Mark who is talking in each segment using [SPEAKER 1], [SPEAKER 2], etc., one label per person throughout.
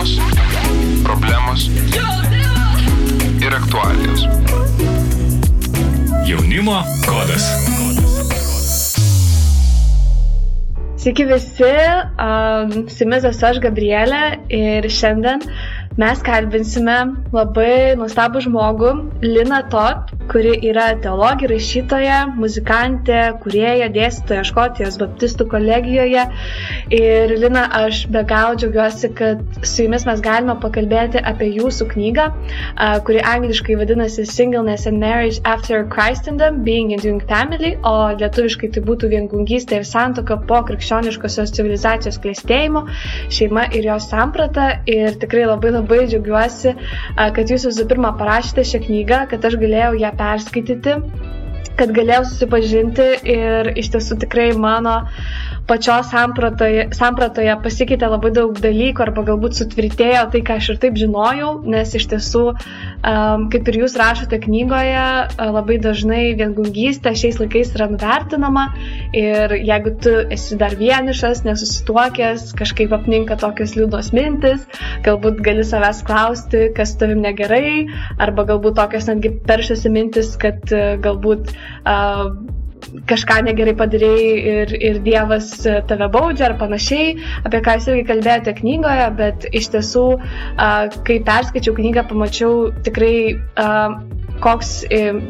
[SPEAKER 1] Temos, problemos ir aktualijos.
[SPEAKER 2] Jaunimo kodas.
[SPEAKER 3] Sveiki visi, um, su jumis esu aš Gabrielė ir šiandien mes kalbinsime labai nuostabų žmogų, Lina Tot, kuri yra teologija, rašytoja, muzikantė, kurieja, dėstytoja Škotijos baptistų kolegijoje. Ir Lina, aš be galo džiaugiuosi, kad su jumis mes galime pakalbėti apie jūsų knygą, kuri angliškai vadinasi Singleness and Marriage After Christendom, Being and Doing Family, o lietuviškai tai būtų viengungystė ir santoka po krikščioniškosios civilizacijos klėstėjimo, šeima ir jos samprata. Ir tikrai labai labai džiaugiuosi, kad jūs visų pirma parašėte šią knygą, kad aš galėjau ją perskaityti, kad galėjau susipažinti ir iš tiesų tikrai mano pačios sampratoje, sampratoje pasikeitė labai daug dalykų arba galbūt sutvirtėjo tai, ką aš ir taip žinojau, nes iš tiesų, um, kaip ir jūs rašote knygoje, labai dažnai viengungystė šiais laikais yra nuvertinama ir jeigu tu esi dar vienišas, nesusituokęs, kažkaip apninka tokios liūdnos mintis, galbūt gali savęs klausti, kas tavim negerai, arba galbūt tokios netgi peršasi mintis, kad galbūt uh, kažką negerai padarėjai ir, ir Dievas tave baudžia ar panašiai, apie ką jūs irgi kalbėjote knygoje, bet iš tiesų, kai perskaičiau knygą, pamačiau tikrai koks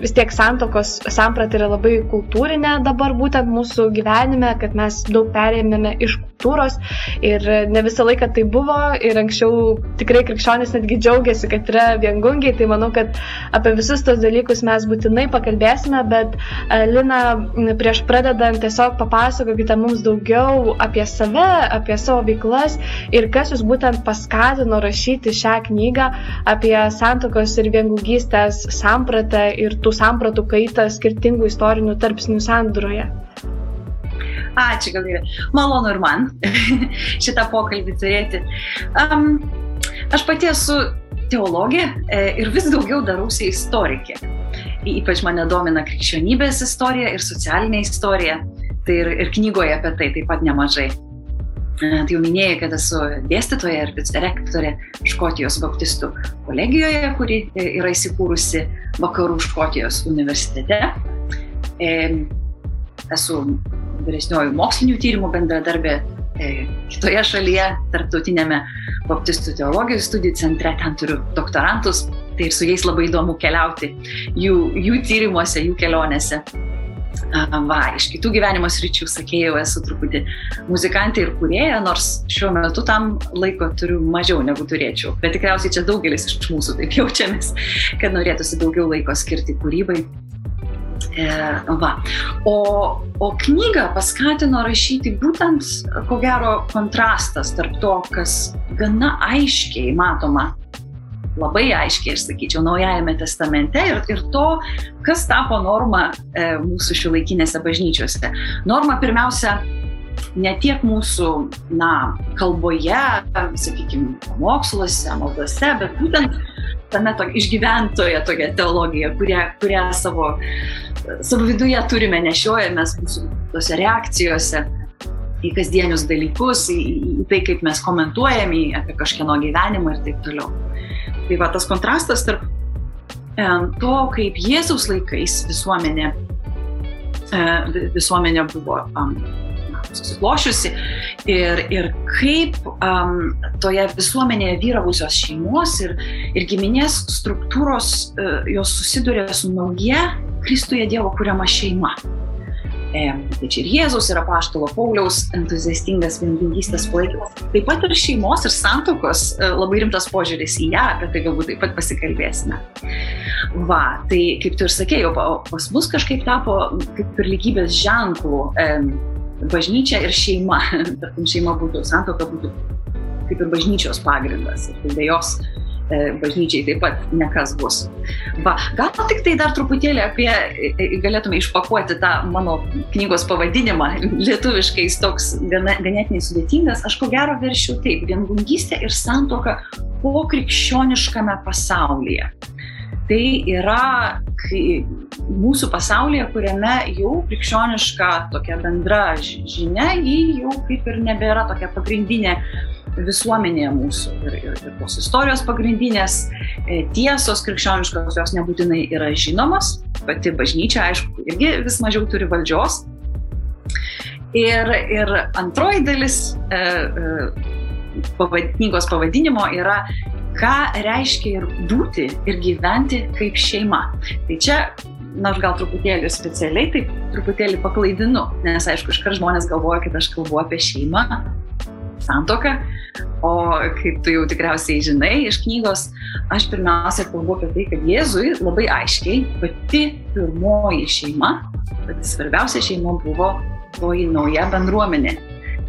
[SPEAKER 3] vis tiek santokos samprata yra labai kultūrinė dabar būtent mūsų gyvenime, kad mes daug perėmėme iš kultūros ir ne visą laiką tai buvo ir anksčiau tikrai krikščionis netgi džiaugiasi, kad yra viengungiai, tai manau, kad apie visus tos dalykus mes būtinai pakalbėsime, bet Lina, prieš pradedant tiesiog papasakokite mums daugiau apie save, apie savo veiklas ir kas jūs būtent paskatino rašyti šią knygą apie santokos ir viengungystės sampratą sampratą ir tų sampratų kaitą skirtingų istorinių tarpsnių sandroje.
[SPEAKER 4] Ačiū, Gabrielė. Malonu ir man šitą pokalbį turėti. Um, aš pati esu teologė e, ir vis daugiau darausi istorikė. Ypač mane domina krikščionybės istorija ir socialinė istorija. Tai ir, ir knygoje apie tai taip pat nemažai. Tai jau minėjai, kad esu dėstytoja ir vicerektorė Škotijos baptistų kolegijoje, kuri e, yra įsikūrusi Vakarų Škotijos universitete. Esu vyresnioji mokslinių tyrimų bendradarbė e, kitoje šalyje, tarptautinėme baptistų teologijos studijų centre, ten turiu doktorantus, tai ir su jais labai įdomu keliauti jų, jų tyrimuose, jų kelionėse. Va, iš kitų gyvenimo sričių, sakėjau, esu truputį muzikantė ir kurėja, nors šiuo metu tam laiko turiu mažiau negu turėčiau. Bet tikriausiai čia daugelis iš mūsų taip jaučiamės, kad norėtųsi daugiau laiko skirti kūrybai. E, va. O, o knygą paskatino rašyti būtent, ko gero, kontrastas tarp to, kas gana aiškiai matoma labai aiškiai, aš sakyčiau, Naujajame testamente ir, ir to, kas tapo norma e, mūsų šiuolaikinėse bažnyčiose. Norma pirmiausia, ne tiek mūsų, na, kalboje, sakykime, moksluose, maldose, bet būtent tame to, išgyventoje tokia teologija, kurią, kurią savo, savo viduje turime, nešiojamės mūsų tose reakcijose į kasdienius dalykus, į, į tai, kaip mes komentuojame apie kažkieno gyvenimą ir taip toliau. Tai va tas kontrastas tarp e, to, kaip Jėzaus laikais visuomenė, e, visuomenė buvo susiklošiusi ir, ir kaip um, toje visuomenėje vyravusios šeimos ir, ir giminės struktūros uh, jos susiduria su nauja Kristuje Dievo kuriama šeima. Tai čia ir Jėzus yra paštalo Pauliaus entuziastingas viengungystės palaikymas. Taip pat ir šeimos ir santokos e, labai rimtas požiūris į ją, apie tai galbūt taip pat pasikalbėsime. Va, tai kaip tu ir sakėjai, pas mus kažkaip tapo kaip ir lygybės ženklų bažnyčia ir šeima. Tarkim, šeima būtų, santoka būtų kaip ir bažnyčios pagrindas. Ir be jos E, bažnyčiai taip pat nekas bus. Va, gal tik tai dar truputėlį apie, e, galėtume išpakuoti tą mano knygos pavadinimą, lietuviškai jis toks gana, ganėtinai sudėtingas, aš ko gero veršiu taip, viengungystė ir santoka po krikščioniškame pasaulyje. Tai yra mūsų pasaulyje, kuriame jau krikščioniška tokia bendra žinia, jį jau kaip ir nebėra tokia pagrindinė visuomenėje mūsų. Ir, ir, ir tos istorijos pagrindinės e, tiesos krikščioniškos jos nebūtinai yra žinomos. Pati bažnyčia, aišku, irgi vis mažiau turi valdžios. Ir, ir antroji dalis e, e, pavad, knygos pavadinimo yra ką reiškia ir būti ir gyventi kaip šeima. Tai čia na, aš gal truputėlį specialiai, taip truputėlį paklaidinu, nes aišku, iškart žmonės galvoja, kad aš kalbu apie šeimą, santoką, o kaip tu jau tikriausiai žinai iš knygos, aš pirmiausia kalbu apie tai, kad Jėzui labai aiškiai pati pirmoji šeima, pati svarbiausia šeima buvo toji nauja bendruomenė,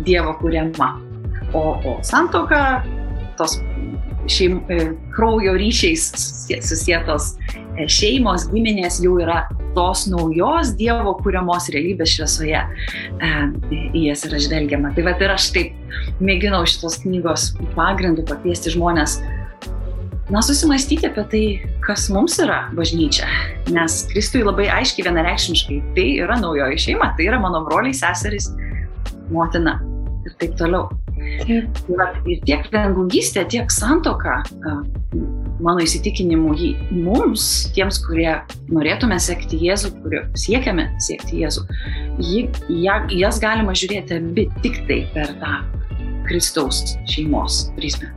[SPEAKER 4] Dievo kuriama. O, o santoka, tos šeim, e, kraujo ryšiais susietos e, šeimos, giminės jau yra tos naujos Dievo kūriamos realybės šviesoje e, į jas yra žvelgiama. Tai va ir aš taip mėginau šitos knygos pagrindų pakviesti žmonės, na, susimastyti apie tai, kas mums yra bažnyčia. Nes Kristui labai aiškiai vienareikšmiškai tai yra naujoji šeima, tai yra mano broliai, seserys, motina ir taip toliau. Tai va, ir tiek viengungystė, tiek santoka, mano įsitikinimu, mums, tiems, kurie norėtume sekti Jėzų, kurie siekiame sekti Jėzų, jį, jas galima žiūrėti abi tik tai per tą Kristaus šeimos prizmę.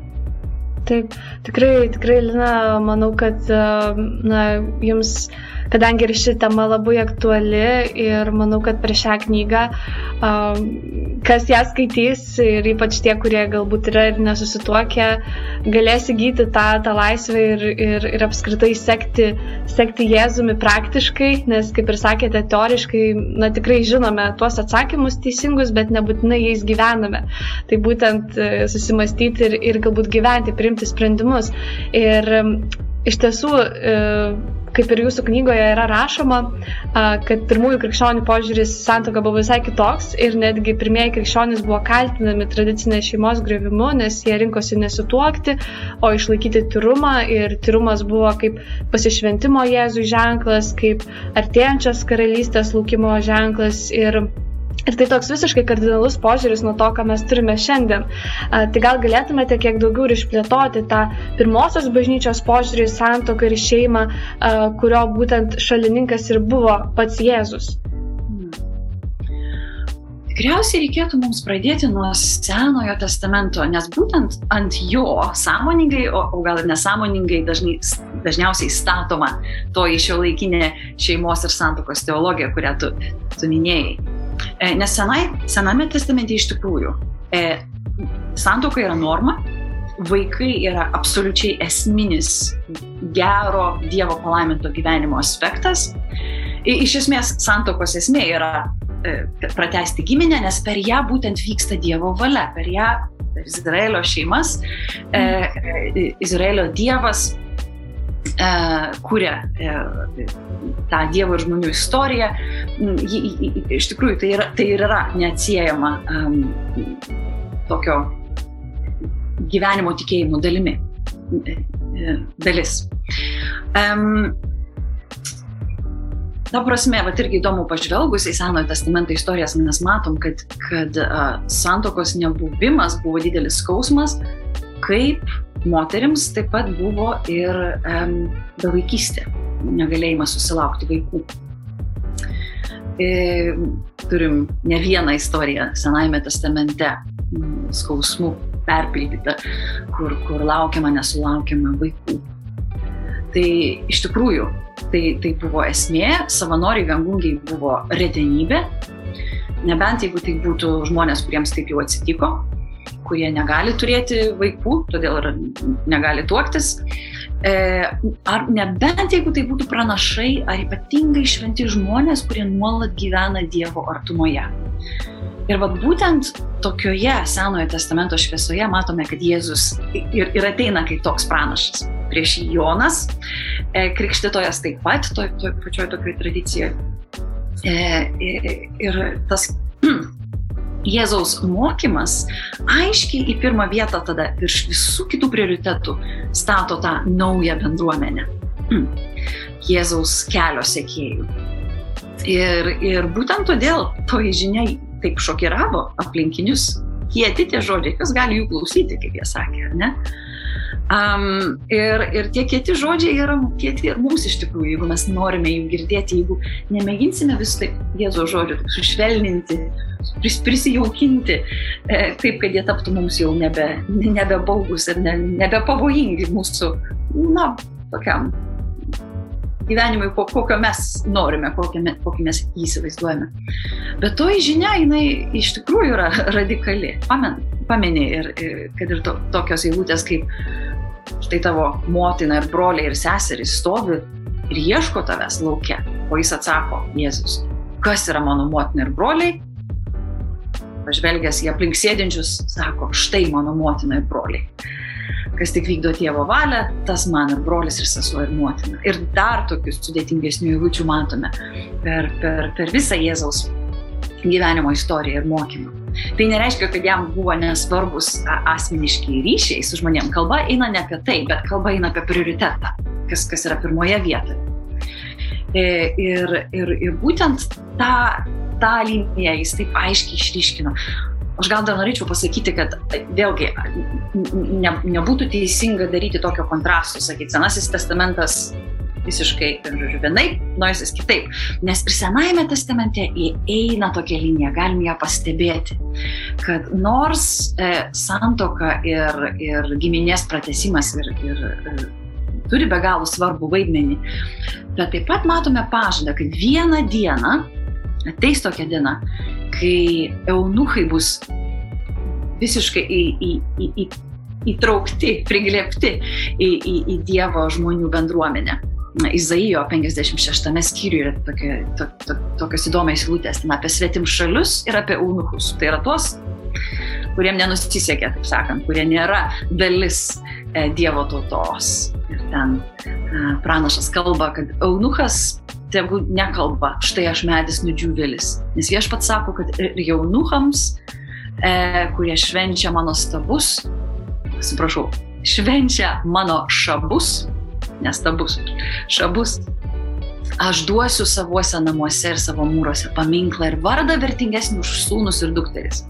[SPEAKER 3] Taip, tikrai, tikrai, Lina, manau, kad na, jums kadangi ir ši tema labai aktuali ir manau, kad per šią knygą, kas ją skaitys ir ypač tie, kurie galbūt yra ir nesusituokę, galės įgyti tą, tą laisvę ir, ir, ir apskritai sekti, sekti Jėzumi praktiškai, nes, kaip ir sakėte, teoriškai, na tikrai žinome tuos atsakymus teisingus, bet nebūtinai jais gyvename. Tai būtent e, susimastyti ir, ir galbūt gyventi, priimti sprendimus. Ir iš tiesų, e, kaip ir jūsų knygoje yra rašoma, kad pirmųjų krikščionių požiūris santoka buvo visai kitoks ir netgi pirmieji krikščionys buvo kaltinami tradicinės šeimos grevimu, nes jie rinkosi nesituokti, o išlaikyti tyrumą. Ir tyrumas buvo kaip pasišventimo Jėzui ženklas, kaip artėjančios karalystės laukimo ženklas. Ir Ir tai toks visiškai kardinalus požiūris nuo to, ką mes turime šiandien. Tai gal galėtumėte kiek daugiau ir išplėtoti tą pirmosios bažnyčios požiūrį į santoką ir šeimą, kurio būtent šalininkas ir buvo pats Jėzus.
[SPEAKER 4] Tikriausiai reikėtų mums pradėti nuo Senojo testamento, nes būtent ant jo sąmoningai, o, o gal ir nesąmoningai dažnai, dažniausiai statoma to iš jo laikinė šeimos ir santokos teologija, kurią tu, tu minėjai. E, nes senai, Sename testamente iš tikrųjų e, santoka yra norma, vaikai yra absoliučiai esminis gero Dievo palaiminto gyvenimo aspektas. Iš esmės, santokos esmė yra e, pratesti giminę, nes per ją būtent vyksta Dievo valia, per ją, per Izraelio šeimas, e, e Izraelio Dievas e, kuria e, tą Dievo ir žmonių istoriją. Ji, iš tikrųjų, tai, yra, tai ir yra neatsiejama um, tokio gyvenimo tikėjimo dalimi. E, dalis. Um, Ta prasme, bet irgi įdomu pažvelgus į Senojo testamento istorijas, mes matom, kad, kad uh, santokos nebuvimas buvo didelis skausmas, kaip moteriams taip pat buvo ir um, bevaikystė, negalėjimas susilaukti vaikų. E, turim ne vieną istoriją Senajame testamente skausmų perpildyta, kur, kur laukiama, nesulaukiama vaikų. Tai iš tikrųjų, tai, tai buvo esmė, savanoriai gangungiai buvo retenybė, nebent jeigu tai būtų žmonės, kuriems taip jau atsitiko, kurie negali turėti vaikų, todėl ir negali tuoktis. E, ar nebent jeigu tai būtų pranašai ar ypatingai šventi žmonės, kurie nuolat gyvena Dievo artumoje. Ir vad būtent tokioje Senojo testamento šviesoje matome, kad Jėzus ir, ir ateina kaip toks pranašas. Prieš jį Jonas, e, krikštytojas taip pat, toj, toj pačioj tokioj tradicijoje. Ir tas Jėzaus mokymas aiškiai į pirmą vietą tada virš visų kitų prioritetų stato tą naują bendruomenę. Hmm. Jėzaus kelio sekėjų. Ir, ir būtent todėl toji žinia taip šokiravo aplinkinius kieti tie žodžiai, kas gali jų klausyti, kaip jie sakė, ne? Um, ir, ir tie kieti žodžiai yra kieti ir mums iš tikrųjų, jeigu mes norime jų girdėti, jeigu nemėginsime vis taip Jėzo žodžių sušvelninti, pris, prisijaukinti, e, taip, kad jie taptų mums jau nebe, nebebaugus ir ne, nebepavojingi mūsų, na, tokiam gyvenimui, kokio mes norime, kokį, kokį mes įsivaizduojame. Bet toji žinia, jinai iš tikrųjų yra radikali. Pamen, pameni ir, ir kad ir to, tokios eilutės kaip štai tavo motina ir broliai ir seserys stovi ir ieško tavęs laukia. O jis atsako, Jėzus, kas yra mano motina ir broliai? Pažvelgęs į aplink sėdinčius, sako, štai mano motina ir broliai. Kas tik vykdo tėvo valią, tas man ir brolis, ir sesuo, ir motina. Ir dar tokius sudėtingesnių eilučių matome per, per, per visą Jėzaus gyvenimo istoriją ir mokymą. Tai nereiškia, kad jam buvo nesvarbus asmeniški ryšiai su žmonėm. Kalba eina ne apie tai, bet kalba eina apie prioritetą, kas, kas yra pirmoje vietoje. E, ir, ir, ir būtent tą, tą liniją jis taip aiškiai išryškino. Aš gal dar norėčiau pasakyti, kad vėlgi ne, nebūtų teisinga daryti tokio kontrasto, sakyti, Senasis testamentas visiškai, žodžiu, vienaip, nuojasis kitaip. Nes ir Senajame testamente įeina tokia linija, galim ją pastebėti, kad nors e, santoka ir, ir giminės pratesimas ir, ir, ir turi be galo svarbų vaidmenį, bet taip pat matome pažadą, kad vieną dieną ateis tokia diena, kai eunuchai bus visiškai į, į, į, į, įtraukti, priglėpti į, į, į Dievo žmonių bendruomenę. Izaijo 56 skyriuje yra tokia, to, to, tokios įdomios eilutės apie svetim šalius ir apie eunuchus. Tai yra tuos, kuriem nenusisekė, taip sakant, kurie nėra dalis e, Dievo tautos. Ir ten e, pranašas kalba, kad eunuchas tegu nekalba, štai aš medis nudžiūvėlis. Nes viešpats sako, kad ir jaunuchams, e, kurie švenčia mano stabus, atsiprašau, švenčia mano šabus, nestabus, šabus. Aš duosiu savuose namuose ir savo mūruose paminklą ir vardą vertingesnį už sūnus ir dukteris.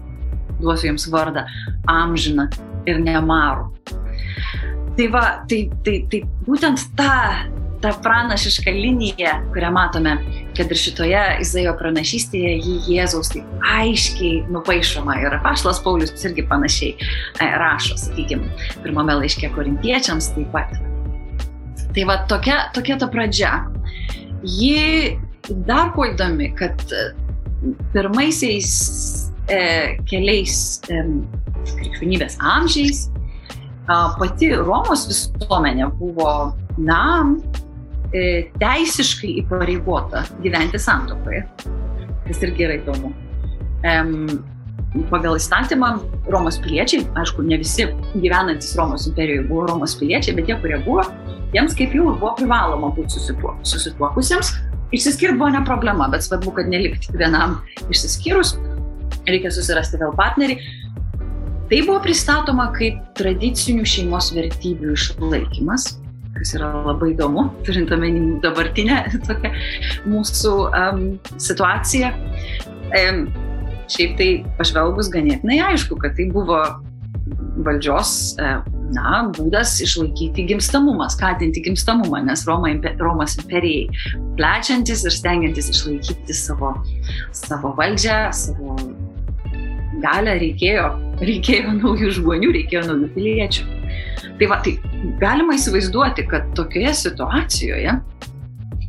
[SPEAKER 4] Duosiu jiems vardą amžiną ir nemarų. Tai va, tai, tai, tai būtent ta, ta pranašiška linija, kurią matome, kad ir šitoje Izaijo pranašystėje jį Jėzaus taip aiškiai nupaišoma ir apaštalas Paulius irgi panašiai e, rašo, sakykime, pirmame laiške korintiečiams taip pat. Tai va tokia, tokia ta pradžia. Ji dar kuo įdomi, kad e, pirmaisiais e, keliais e, krikščionybės amžiais a, pati Romos visuomenė buvo, na, e, teisiškai įpareigota gyventi santokoje. Tas irgi yra įdomu. E, pagal įstatymą Romos piliečiai, aišku, ne visi gyvenantis Romos imperijoje buvo Romos piliečiai, bet tie, kurie buvo, jiems kaip jau buvo privaloma būti susituok, susituokusiems. Išsiskirti buvo ne problema, bet svarbu, kad nelikti vienam išsiskyrus, reikia susirasti vėl partnerį. Tai buvo pristatoma kaip tradicinių šeimos vertybių išlaikymas, kas yra labai įdomu, turint omeny dabartinę tokią mūsų um, situaciją. Um, šiaip tai pažvelgus ganėtinai aišku, kad tai buvo valdžios uh, na, būdas išlaikyti gimstamumą, skatinti gimstamumą, nes Roma, Romos imperijai plečiantis ir stengiantis išlaikyti savo, savo valdžią, savo galę reikėjo, reikėjo naujų žmonių, reikėjo naujų piliečių. Tai va, tai galima įsivaizduoti, kad tokioje situacijoje,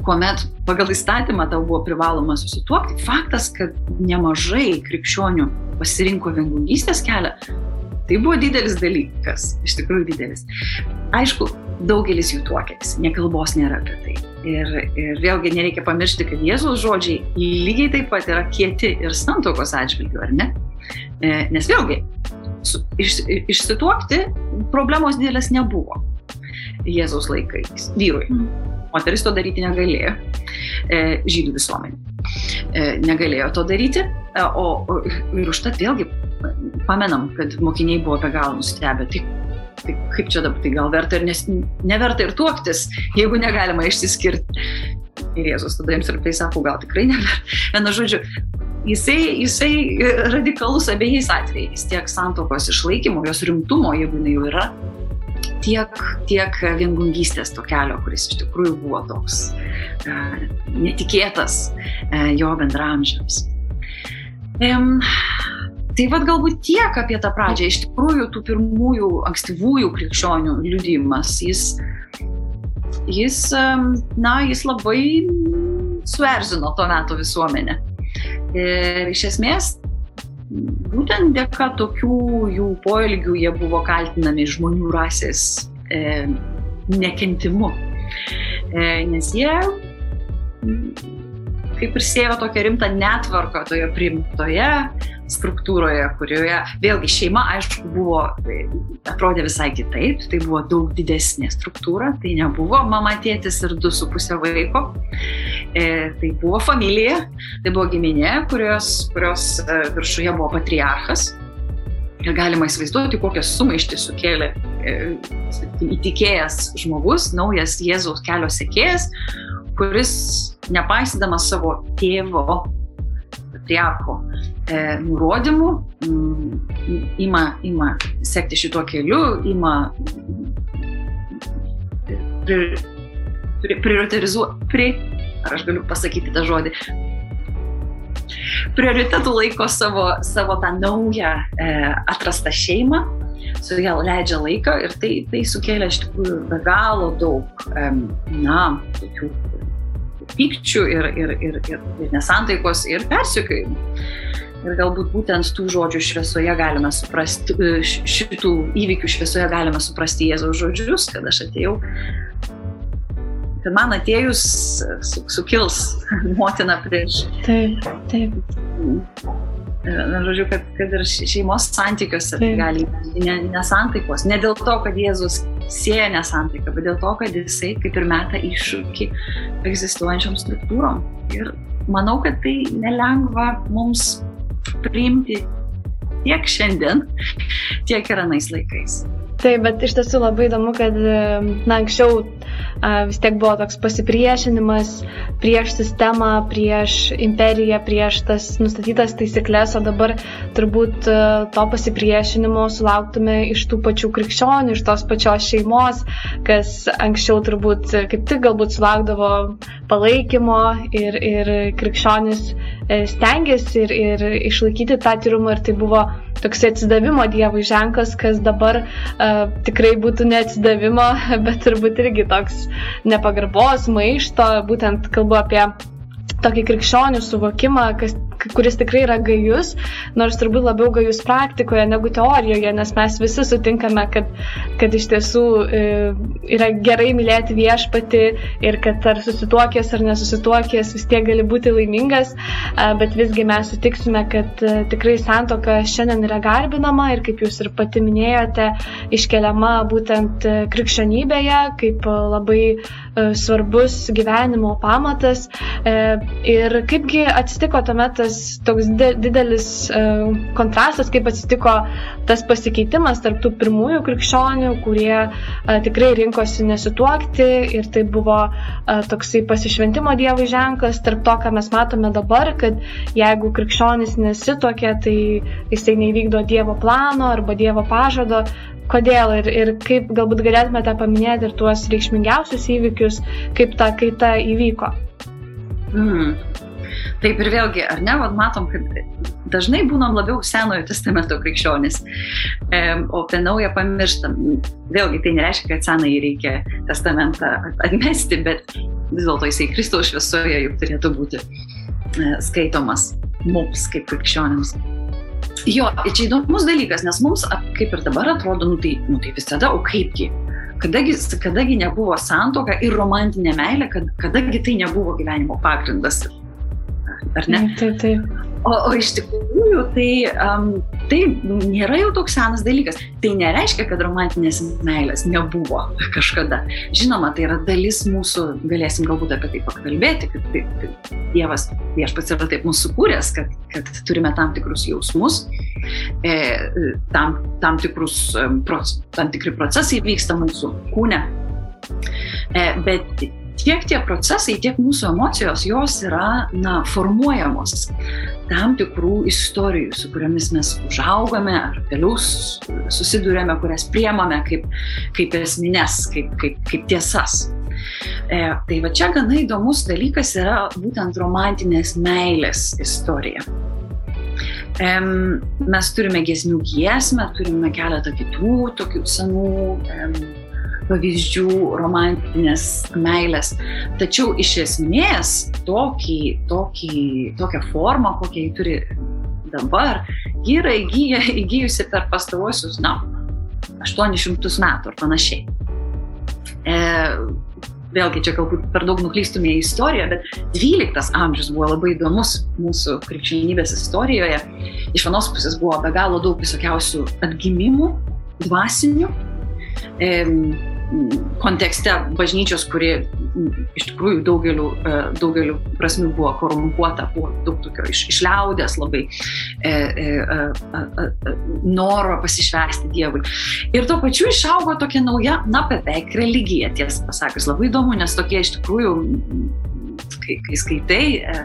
[SPEAKER 4] kuomet pagal įstatymą tau buvo privaloma susituokti, faktas, kad nemažai krikščionių pasirinko viengungystės kelią, Tai buvo didelis dalykas, iš tikrųjų didelis. Aišku, daugelis jų tuokėsi, nekalbos nėra apie tai. Ir, ir vėlgi nereikia pamiršti, kad Jėzaus žodžiai lygiai taip pat yra kieti ir santokos atžvilgiu, ar ne? E, nes vėlgi, su, iš, išsituokti problemos didelės nebuvo Jėzaus laikais vyrui. Mm. Moteris to daryti negalėjo, e, žydų visuomenė. E, negalėjo to daryti, o, o ir užtat vėlgi pamenam, kad mokiniai buvo be galo nustebę. Tai, tai kaip čia dabar, tai gal verta ir nes, neverta ir tuoktis, jeigu negalima išsiskirti. Ir Jėzus tada jiems ir tai sako, gal tikrai neverta. Vienu žodžiu, jisai, jisai radikalus abiejais atvejais, tiek santokos išlaikymo, jos rimtumo, jeigu jinai jau yra, tiek, tiek viengungystės to kelio, kuris iš tikrųjų buvo toks e, netikėtas e, jo bendramžiams. Tai vad galbūt tiek apie tą pradžią. Iš tikrųjų, tų pirmųjų ankstyvųjų krikščionių liudijimas, jis, jis, na, jis labai suerzino to meto visuomenę. Ir iš esmės būtent dėka tokių jų poelgių jie buvo kaltinami žmonių rasės e, nekentimu. E, nes jie kaip ir sėjo tokią rimtą netvarką toje primtoje struktūroje, kurioje vėlgi šeima, aišku, buvo, atrodė visai kitaip, tai buvo daug didesnė struktūra, tai nebuvo mama, tėtis ir du su pusė vaiko, e, tai buvo familija, tai buvo giminė, kurios, kurios e, viršuje buvo patriarchas. Ir galima įsivaizduoti, kokią sumaištį sukėlė e, įtikėjęs žmogus, naujas Jėzaus kelio sekėjas, kuris nepaisydamas savo tėvo, patriarcho e, nurodymų, mm, ima, ima sekti šituo keliu, ima pri, pri, prioriterizuoti, pri, ar aš galiu pasakyti tą žodį, prioritetų laiko savo, savo tą naują e, atrastą šeimą, su ja leidžia laiką ir tai, tai sukėlė iš tikrųjų be galo daug, e, na, tokių pykčių ir, ir, ir, ir, ir nesantaikos ir persiekėjimų. Ir galbūt būtent tų žodžių šviesoje galime suprasti, šitų įvykių šviesoje galime suprasti Jėzaus žodžius, kad aš atėjau, kad man atėjus su, sukils motina prieš.
[SPEAKER 3] Taip, taip.
[SPEAKER 4] Žodžiu, kad, kad ir šeimos santykiuose tai gali ne, nesantaikos. Ne dėl to, kad Jėzus sieja nesantaiką, bet dėl to, kad jisai kaip ir meta iššūkį egzistuojančiom struktūrom. Ir manau, kad tai nelengva mums priimti tiek šiandien, tiek ir anais laikais.
[SPEAKER 3] Taip, bet iš tiesų labai įdomu, kad na, anksčiau a, vis tiek buvo toks pasipriešinimas prieš sistemą, prieš imperiją, prieš tas nustatytas taisyklės, o dabar turbūt a, to pasipriešinimo sulauktume iš tų pačių krikščionių, iš tos pačios šeimos, kas anksčiau turbūt kaip tik galbūt sulaukdavo palaikymo ir, ir krikščionis e, stengiasi ir, ir išlaikyti tą tyrumą ir tai buvo toks atsidavimo Dievui ženklas, kas dabar uh, tikrai būtų neatsidavimo, bet turbūt irgi toks nepagarbos, maišto, būtent kalbu apie tokį krikščionių suvokimą, kas, kuris tikrai yra gajus, nors turbūt labiau gajus praktikoje negu teorijoje, nes mes visi sutinkame, kad, kad iš tiesų e, yra gerai mylėti viešpati ir kad ar susituokęs ar nesusituokęs vis tiek gali būti laimingas, e, bet visgi mes sutiksime, kad e, tikrai santoka šiandien yra garbinama ir kaip jūs ir pati minėjote, iškeliama būtent e, krikščionybėje kaip labai e, svarbus gyvenimo pamatas. E, Ir kaipgi atsitiko tuomet tas toks didelis uh, kontrastas, kaip atsitiko tas pasikeitimas tarp tų pirmųjų krikščionių, kurie uh, tikrai rinkosi nesituokti ir tai buvo uh, toksai pasišventimo Dievui ženklas, tarp to, ką mes matome dabar, kad jeigu krikščionis nesituokia, tai jisai neįvykdo Dievo plano arba Dievo pažado, kodėl ir, ir kaip galbūt galėtumėte paminėti ir tuos reikšmingiausius įvykius, kaip ta kaita įvyko.
[SPEAKER 4] Mm. Taip ir vėlgi, ar ne, Vat matom, kad dažnai būnam labiau senojo testamento krikščionis, e, o apie naują pamirštam. Vėlgi, tai nereiškia, kad senąjį reikia testamentą atmesti, bet vis dėlto jisai Kristaus šviesoje juk turėtų būti e, skaitomas mums kaip krikščionėms. Jo, čia įdomus dalykas, nes mums, kaip ir dabar atrodo, nu tai, nu tai visada, o kaipgi, kadagi, kadagi nebuvo santoka ir romantinė meilė, kad, kadagi tai nebuvo gyvenimo pagrindas. Ar ne?
[SPEAKER 3] Taip, taip.
[SPEAKER 4] O, o iš tikrųjų tai, um, tai nėra jau toks senas dalykas. Tai nereiškia, kad romantinės meilės nebuvo kažkada. Žinoma, tai yra dalis mūsų, galėsim galbūt apie tai pakalbėti, kad tai, tai Dievas viešpats yra taip mūsų sukūręs, kad, kad turime tam tikrus jausmus, e, tam, tam, tikrus, tam tikri procesai vyksta mūsų kūne. E, bet tiek tie procesai, tiek mūsų emocijos, jos yra, na, formuojamos tam tikrų istorijų, su kuriamis mes užaugame ar vėliau susidurėme, kurias priemame kaip, kaip esminės, kaip, kaip, kaip tiesas. E, tai va čia gana įdomus dalykas yra būtent romantinės meilės istorija. Mes turime giesmių giesmę, turime keletą kitų tokių senų pavyzdžių romantinės meilės. Tačiau iš esmės tokį, tokį, tokią formą, kokią jį turi dabar, ji yra įgyja, įgyjusi per pastaruosius, na, 800 metų ar panašiai. E, vėlgi čia galbūt per daug nuklystume į istoriją, bet 12 amžius buvo labai įdomus mūsų krikščionybės istorijoje. Iš vienos pusės buvo be galo daug visokiausių atgimimų, dvasinių. E, kontekste bažnyčios, kuri iš tikrųjų daugeliu, e, daugeliu prasmių buvo korumpuota, buvo daug tokio iš, iš liaudės labai e, e, e, e, noro pasišvesti Dievui. Ir tuo pačiu išaugo tokia nauja, na, beveik religija, tiesą pasakius. Labai įdomu, nes tokie iš tikrųjų kai, kai skaitai, e,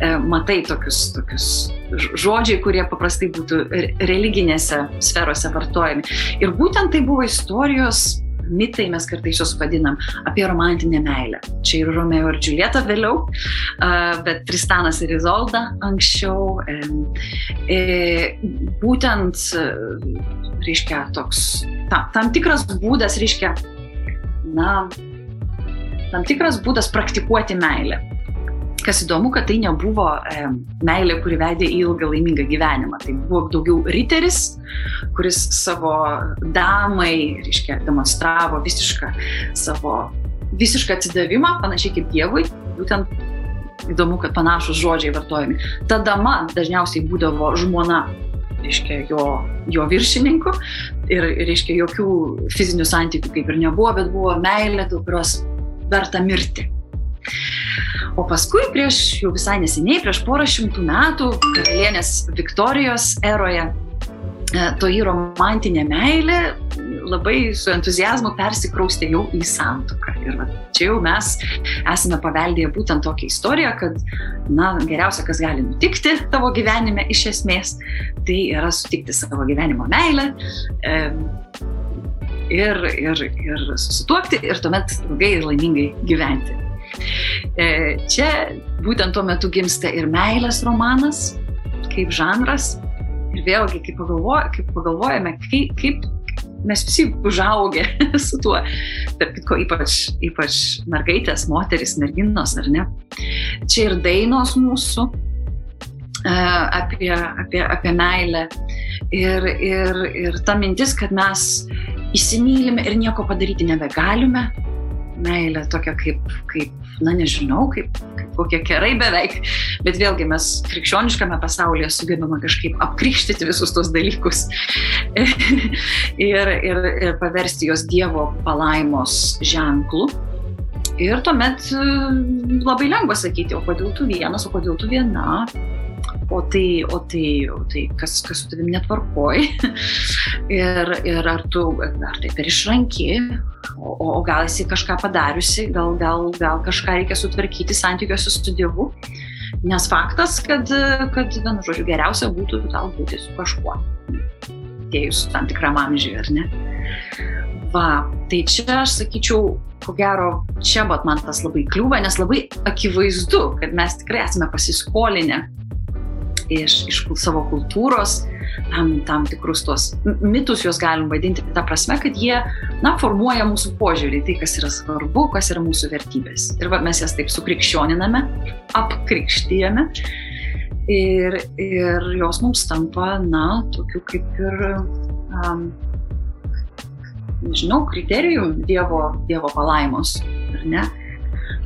[SPEAKER 4] e, matai tokius, tokius žodžiai, kurie paprastai būtų religinėse sferose vartojami. Ir būtent tai buvo istorijos mitai mes kartais juos vadinam, apie romantinę meilę. Čia ir Romeo ir Džiulieta vėliau, bet Tristanas ir Izolda anksčiau. E, būtent, reiškia, toks, tam, tam tikras būdas, reiškia, na, tam tikras būdas praktikuoti meilę. Kas įdomu, kad tai nebuvo e, meilė, kuri vedė į ilgą laimingą gyvenimą. Tai buvo daugiau riteris, kuris savo damai, reiškia, demonstravo visišką savo visišką atsidavimą, panašiai kaip Dievui. Būtent įdomu, kad panašus žodžiai vartojami. Ta dama dažniausiai būdavo žmona reiškia, jo, jo viršininku ir, reiškia, jokių fizinių santykių kaip ir nebuvo, bet buvo meilė, dėl kurios verta mirti. O paskui prieš jau visai neseniai, prieš porą šimtų metų, karalienės Viktorijos eroje, e, toji romantinė meilė labai su entuzijazmu persikraustė jau į santuoką. Ir va, čia jau mes esame paveldėję būtent tokią istoriją, kad, na, geriausia, kas gali nutikti tavo gyvenime iš esmės, tai yra sutikti savo gyvenimo meilę. E, ir, ir, ir susituokti ir tuomet ilgai ir laimingai gyventi. E, čia būtent tuo metu gimsta ir meilės romanas, kaip žanras. Ir vėlgi, kaip, pagalvoj, kaip pagalvojame, kaip, kaip mes visi užaugę su tuo, tarp kitko ypač, ypač mergaitės, moteris, merginos, ar ne. Čia ir dainos mūsų e, apie, apie, apie meilę. Ir, ir, ir ta mintis, kad mes įsimylime ir nieko padaryti nebegalime, meilė tokia kaip, kaip na nežinau, kaip, kaip kokie kerai beveik, bet vėlgi mes krikščioniškame pasaulyje sugebame kažkaip apkrikštyti visus tos dalykus. Ir, ir, ir paversti jos Dievo palaimos ženklų. Ir tuomet labai lengva sakyti, o kodėl tu vienas, o kodėl tu viena, o tai, o tai, o tai kas, kas su tavimi netvarkoj ir, ir ar tu, ar tai per išranki, o, o gal esi kažką padariusi, gal, gal, gal kažką reikia sutvarkyti santykiuose su Dievu. Nes faktas, kad, kad vienu žodžiu, geriausia būtų gal būti su kažkuo, atėjus tam tikram amžiui, ar ne? Va, tai čia aš sakyčiau, ko gero, čia bat man tas labai kliūva, nes labai akivaizdu, kad mes tikrai esame pasiskolinę iš, iš savo kultūros, tam, tam tikrus tuos mitus juos galim vadinti tą prasme, kad jie, na, formuoja mūsų požiūrį, tai kas yra svarbu, kas yra mūsų vertybės. Ir va, mes jas taip sukrikščioniname, apkrikštyjame ir, ir jos mums tampa, na, tokiu kaip ir, um, nežinau, kriterijum Dievo, dievo palaimos, ar ne?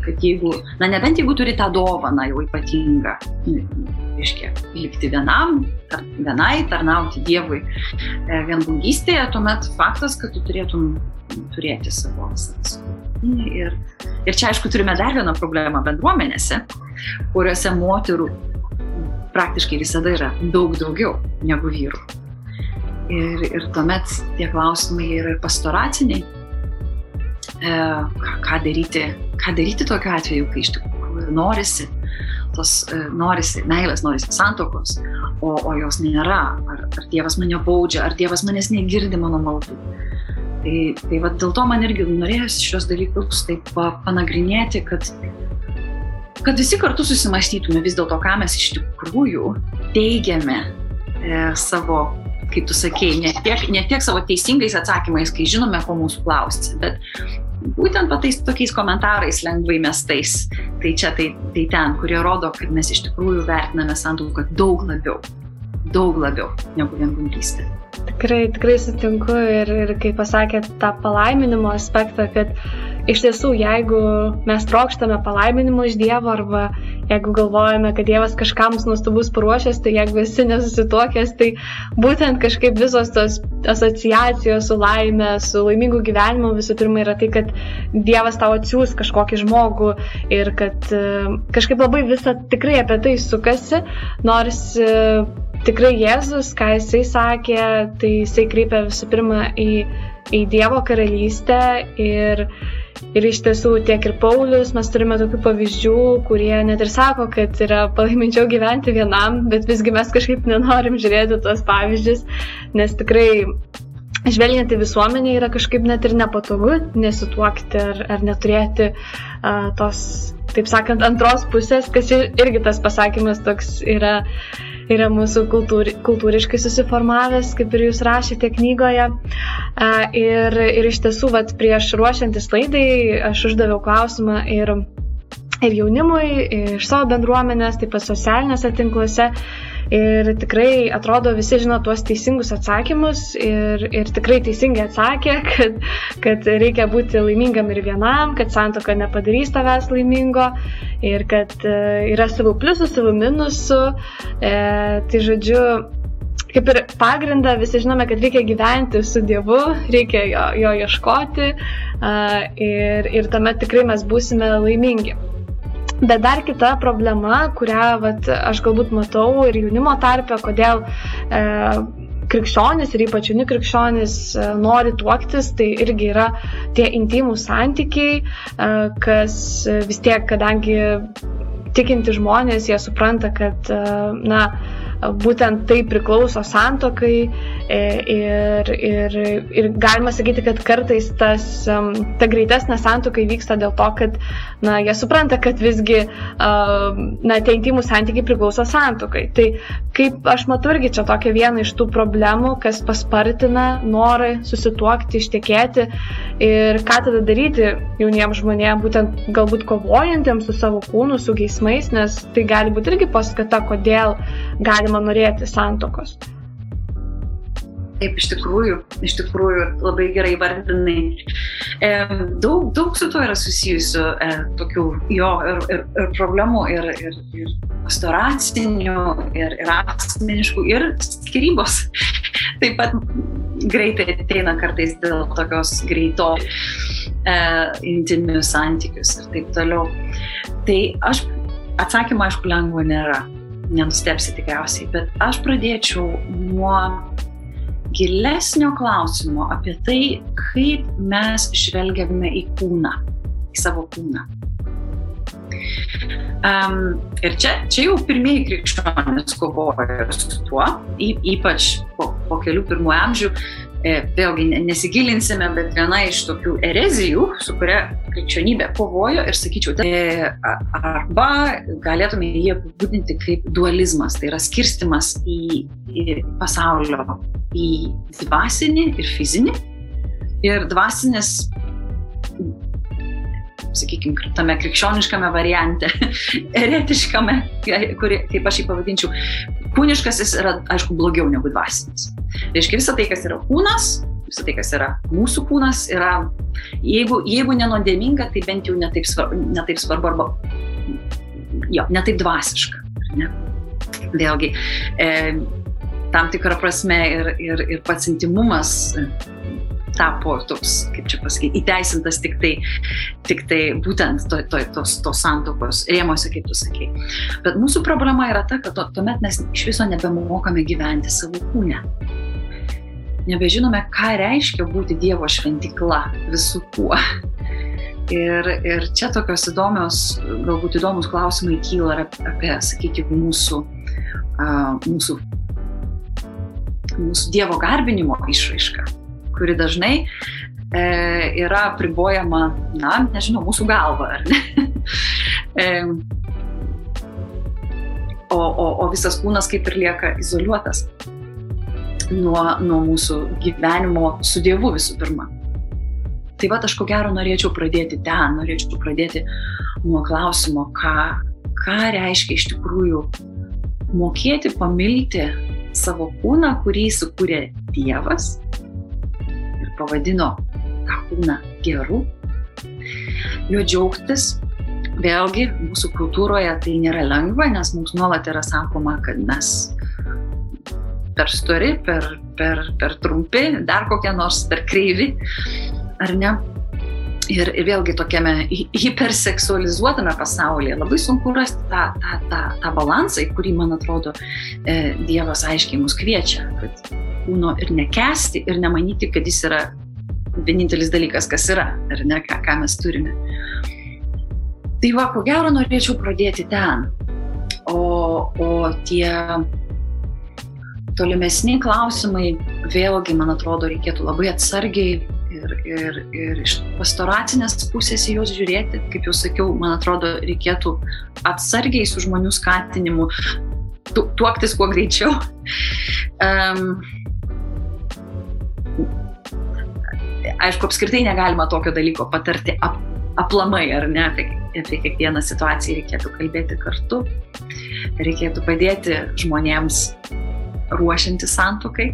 [SPEAKER 4] Kad jeigu, na nebent jeigu turi tą dovaną jau ypatingą, reiškia, likti vienam, tar, vienai, tarnauti Dievui e, vienbūgystėje, tuomet faktas, kad tu turėtum turėti savo savo. Ir, ir čia, aišku, turime dar vieną problemą bendruomenėse, kuriuose moterų praktiškai visada yra daug daugiau negu vyrų. Ir, ir tuomet tie klausimai yra ir pastoraciniai, ką, ką, daryti, ką daryti tokiu atveju, kai iš tikrųjų norisi tos e, norisi meilės, norisi santokos, o, o jos nėra. Ar, ar Dievas mane baudžia, ar Dievas manęs negirdi mano maldų. Tai, tai va, dėl to man irgi norėjosi šios dalykus taip panagrinėti, kad, kad visi kartu susimastytume vis dėlto, ką mes iš tikrųjų teigiame e, savo kaip tu sakėjai, ne tiek, ne tiek savo teisingais atsakymais, kai žinome, ko mūsų klausti, bet būtent patais tokiais komentarais lengvai mestais, tai čia, tai, tai ten, kurie rodo, kad mes iš tikrųjų vertiname santuoką daug labiau, daug labiau negu vienkundystė.
[SPEAKER 3] Tikrai, tikrai sutinku ir, ir kai pasakėt tą palaiminimo aspektą, kad iš tiesų, jeigu mes trokštame palaiminimo iš Dievo arba jeigu galvojame, kad Dievas kažkam nuostabus paruošęs, tai jeigu esi nesusituokęs, tai būtent kažkaip visos tos asociacijos su laime, su laimingu gyvenimu visų pirma yra tai, kad Dievas tau atsiūs kažkokį žmogų ir kad e, kažkaip labai visa tikrai apie tai sukasi, nors e, tikrai Jėzus, ką jisai sakė, tai jisai kreipia visų pirma į, į Dievo karalystę ir, ir iš tiesų tiek ir Paulius, mes turime tokių pavyzdžių, kurie net ir sako, kad yra palaiminčiau gyventi vienam, bet visgi mes kažkaip nenorim žiūrėti tuos pavyzdžius, nes tikrai žvelgiant į visuomenę yra kažkaip net ir nepatogu nesituokti ar, ar neturėti uh, tos, taip sakant, antros pusės, kas irgi tas pasakymas toks yra yra mūsų kultūri, kultūriškai susiformavęs, kaip ir jūs rašėte knygoje. Ir, ir iš tiesų, vat, prieš ruošiantis laidai aš uždaviau klausimą ir, ir jaunimui, iš savo bendruomenės, taip pat socialiniuose tinkluose. Ir tikrai atrodo visi žino tuos teisingus atsakymus ir, ir tikrai teisingai atsakė, kad, kad reikia būti laimingam ir vienam, kad santoka nepadarys tavęs laimingo ir kad e, yra savų pliusų, savų minusų. E, tai žodžiu, kaip ir pagrindą visi žinome, kad reikia gyventi su Dievu, reikia jo, jo ieškoti uh, ir, ir tuomet tikrai mes būsime laimingi. Bet dar kita problema, kurią vat, aš galbūt matau ir jaunimo tarpe, kodėl e, krikščionis ir ypač jauni krikščionis e, nori tuoktis, tai irgi yra tie intimų santykiai, e, kas vis tiek, kadangi tikinti žmonės, jie supranta, kad, e, na, būtent tai priklauso santokai e, ir, ir, ir galima sakyti, kad kartais tas, ta greitesnė santoka įvyksta dėl to, kad na, jie supranta, kad visgi na, tie intimų santykiai priklauso santokai. Tai kaip aš matau irgi čia tokia viena iš tų problemų, kas paspartina norą susituokti, ištekėti ir ką tada daryti jauniems žmonėms, būtent galbūt kovojantiems su savo kūnu, su geismais, nes tai gali būti irgi paskata, kodėl gali galima norėti santokos.
[SPEAKER 4] Taip, iš tikrųjų, iš tikrųjų labai gerai vardinai. E, daug, daug su to yra susijusių e, tokių jo ir, ir, ir problemų, ir, ir, ir pastoracinių, ir, ir asmeniškų, ir skirybos. Taip pat greitai ateina kartais dėl tokios greito e, intimių santykius ir taip toliau. Tai aš atsakymą, aišku, lengvo nėra nenustepsi tikriausiai, bet aš pradėčiau nuo gilesnio klausimo apie tai, kaip mes žvelgiame į kūną, į savo kūną. Um, ir čia, čia jau pirmieji krikščionys kovojo su tuo, ypač po, po kelių pirmųjų amžių, vėlgi nesigilinsime, bet viena iš tokių erezijų, su kuria krikščionybė kovojo ir sakyčiau, tai arba galėtume jį apibūdinti kaip dualizmas, tai yra skirstimas į, į pasaulio, į dvasinį ir fizinį. Ir dvasinis sakykime, tame krikščioniškame variante, eretiškame, kuri, kaip aš jį pavadinčiau, kūniškas jis yra, aišku, blogiau negu dvasinis. Tai reiškia, visa tai, kas yra kūnas, visa tai, kas yra mūsų kūnas, yra, jeigu, jeigu nenodėminga, tai bent jau netaip svarbu, netaip svarbu arba, jo, netaip dvasiška. Ne? Vėlgi, e, tam tikrą prasme ir, ir, ir pats intimumas tapo toks, kaip čia pasakyti, įteisintas tik tai, tik tai būtent to, to, tos, tos santokos rėmose, kaip tu sakei. Bet mūsų problema yra ta, kad to, tuomet mes iš viso nebemokame gyventi savo kūne. Nebežinome, ką reiškia būti Dievo šventikla visų kuo. Ir, ir čia tokios įdomios, galbūt įdomus klausimai kyla apie, sakykime, mūsų, uh, mūsų, mūsų Dievo garbinimo išraišką, kuri dažnai e, yra pribojama, na, nežinau, mūsų galva, ar ne? e, o, o, o visas kūnas kaip ir lieka izoliuotas nuo, nuo mūsų gyvenimo su Dievu visų pirma. Tai va, aš ko gero norėčiau pradėti ten, norėčiau pradėti nuo klausimo, ką, ką reiškia iš tikrųjų mokėti pamilti savo kūną, kurį sukūrė Dievas pavadino tą kūną geru, jo džiaugtis. Vėlgi, mūsų kultūroje tai nėra lengva, nes mums nuolat yra sakoma, kad mes per stori, per, per, per trumpi, dar kokie nors per kreivi ar ne? Ir, ir vėlgi tokiame hiperseksualizuotame pasaulyje labai sunku rasti tą, tą, tą, tą balansą, į kurį, man atrodo, e, Dievas aiškiai mus kviečia, kad kūno ir nekesti, ir nemanyti, kad jis yra vienintelis dalykas, kas yra, ar ne, ką, ką mes turime. Tai va, ko gero norėčiau pradėti ten. O, o tie tolimesni klausimai, vėlgi, man atrodo, reikėtų labai atsargiai ir, ir, ir iš pastoracinės pusės į juos žiūrėti, kaip jau sakiau, man atrodo, reikėtų atsargiai su žmonių skatinimu tu, tuoktis kuo greičiau. Um, aišku, apskritai negalima tokio dalyko patarti ap, aplamai, ar ne, apie, apie kiekvieną situaciją reikėtų kalbėti kartu, reikėtų padėti žmonėms ruošianti santokai,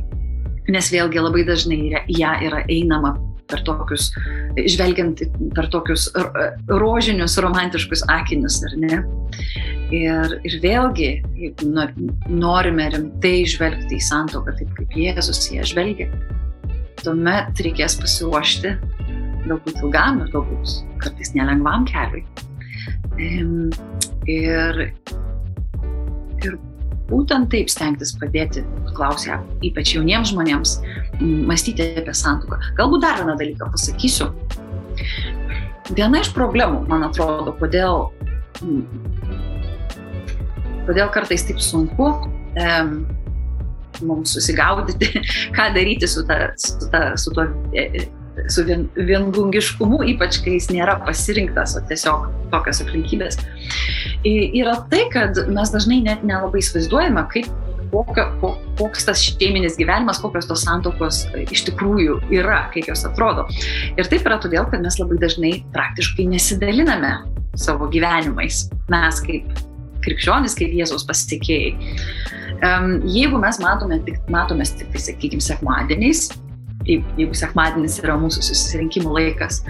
[SPEAKER 4] nes vėlgi labai dažnai ją yra einama per tokius, žvelgiant per tokius rožinius, romantiškus akinius, ar ne? Ir, ir vėlgi, jeigu norime rimtai žvelgti į santoką taip, kaip Jėzus ją žvelgia, tuomet reikės pasiruošti galbūt ilgam ir galbūt kartais nelengvam keliui. Ir, ir būtent taip stengtis padėti, klausia, ypač jauniems žmonėms, mąstyti apie santuoką. Galbūt dar vieną dalyką pasakysiu. Viena iš problemų, man atrodo, kodėl, kodėl kartais taip sunku mums susigaudyti, ką daryti su, ta, su, ta, su tuo e, e, su vien, viengungiškumu, ypač kai jis nėra pasirinktas, o tiesiog tokios aplinkybės, yra tai, kad mes dažnai net nelabai įsivaizduojame, kaip kokio, koks tas šeiminis gyvenimas, kokios tos santokos iš tikrųjų yra, kaip jos atrodo. Ir taip yra todėl, kad mes labai dažnai praktiškai nesidaliname savo gyvenimais. Mes kaip krikščionis, kaip Jėzaus pasitikėjai. Jeigu mes matome tik, matomės tik, tai, sakykime, sekmadieniais, jeigu sekmadienis yra mūsų susirinkimų laikas,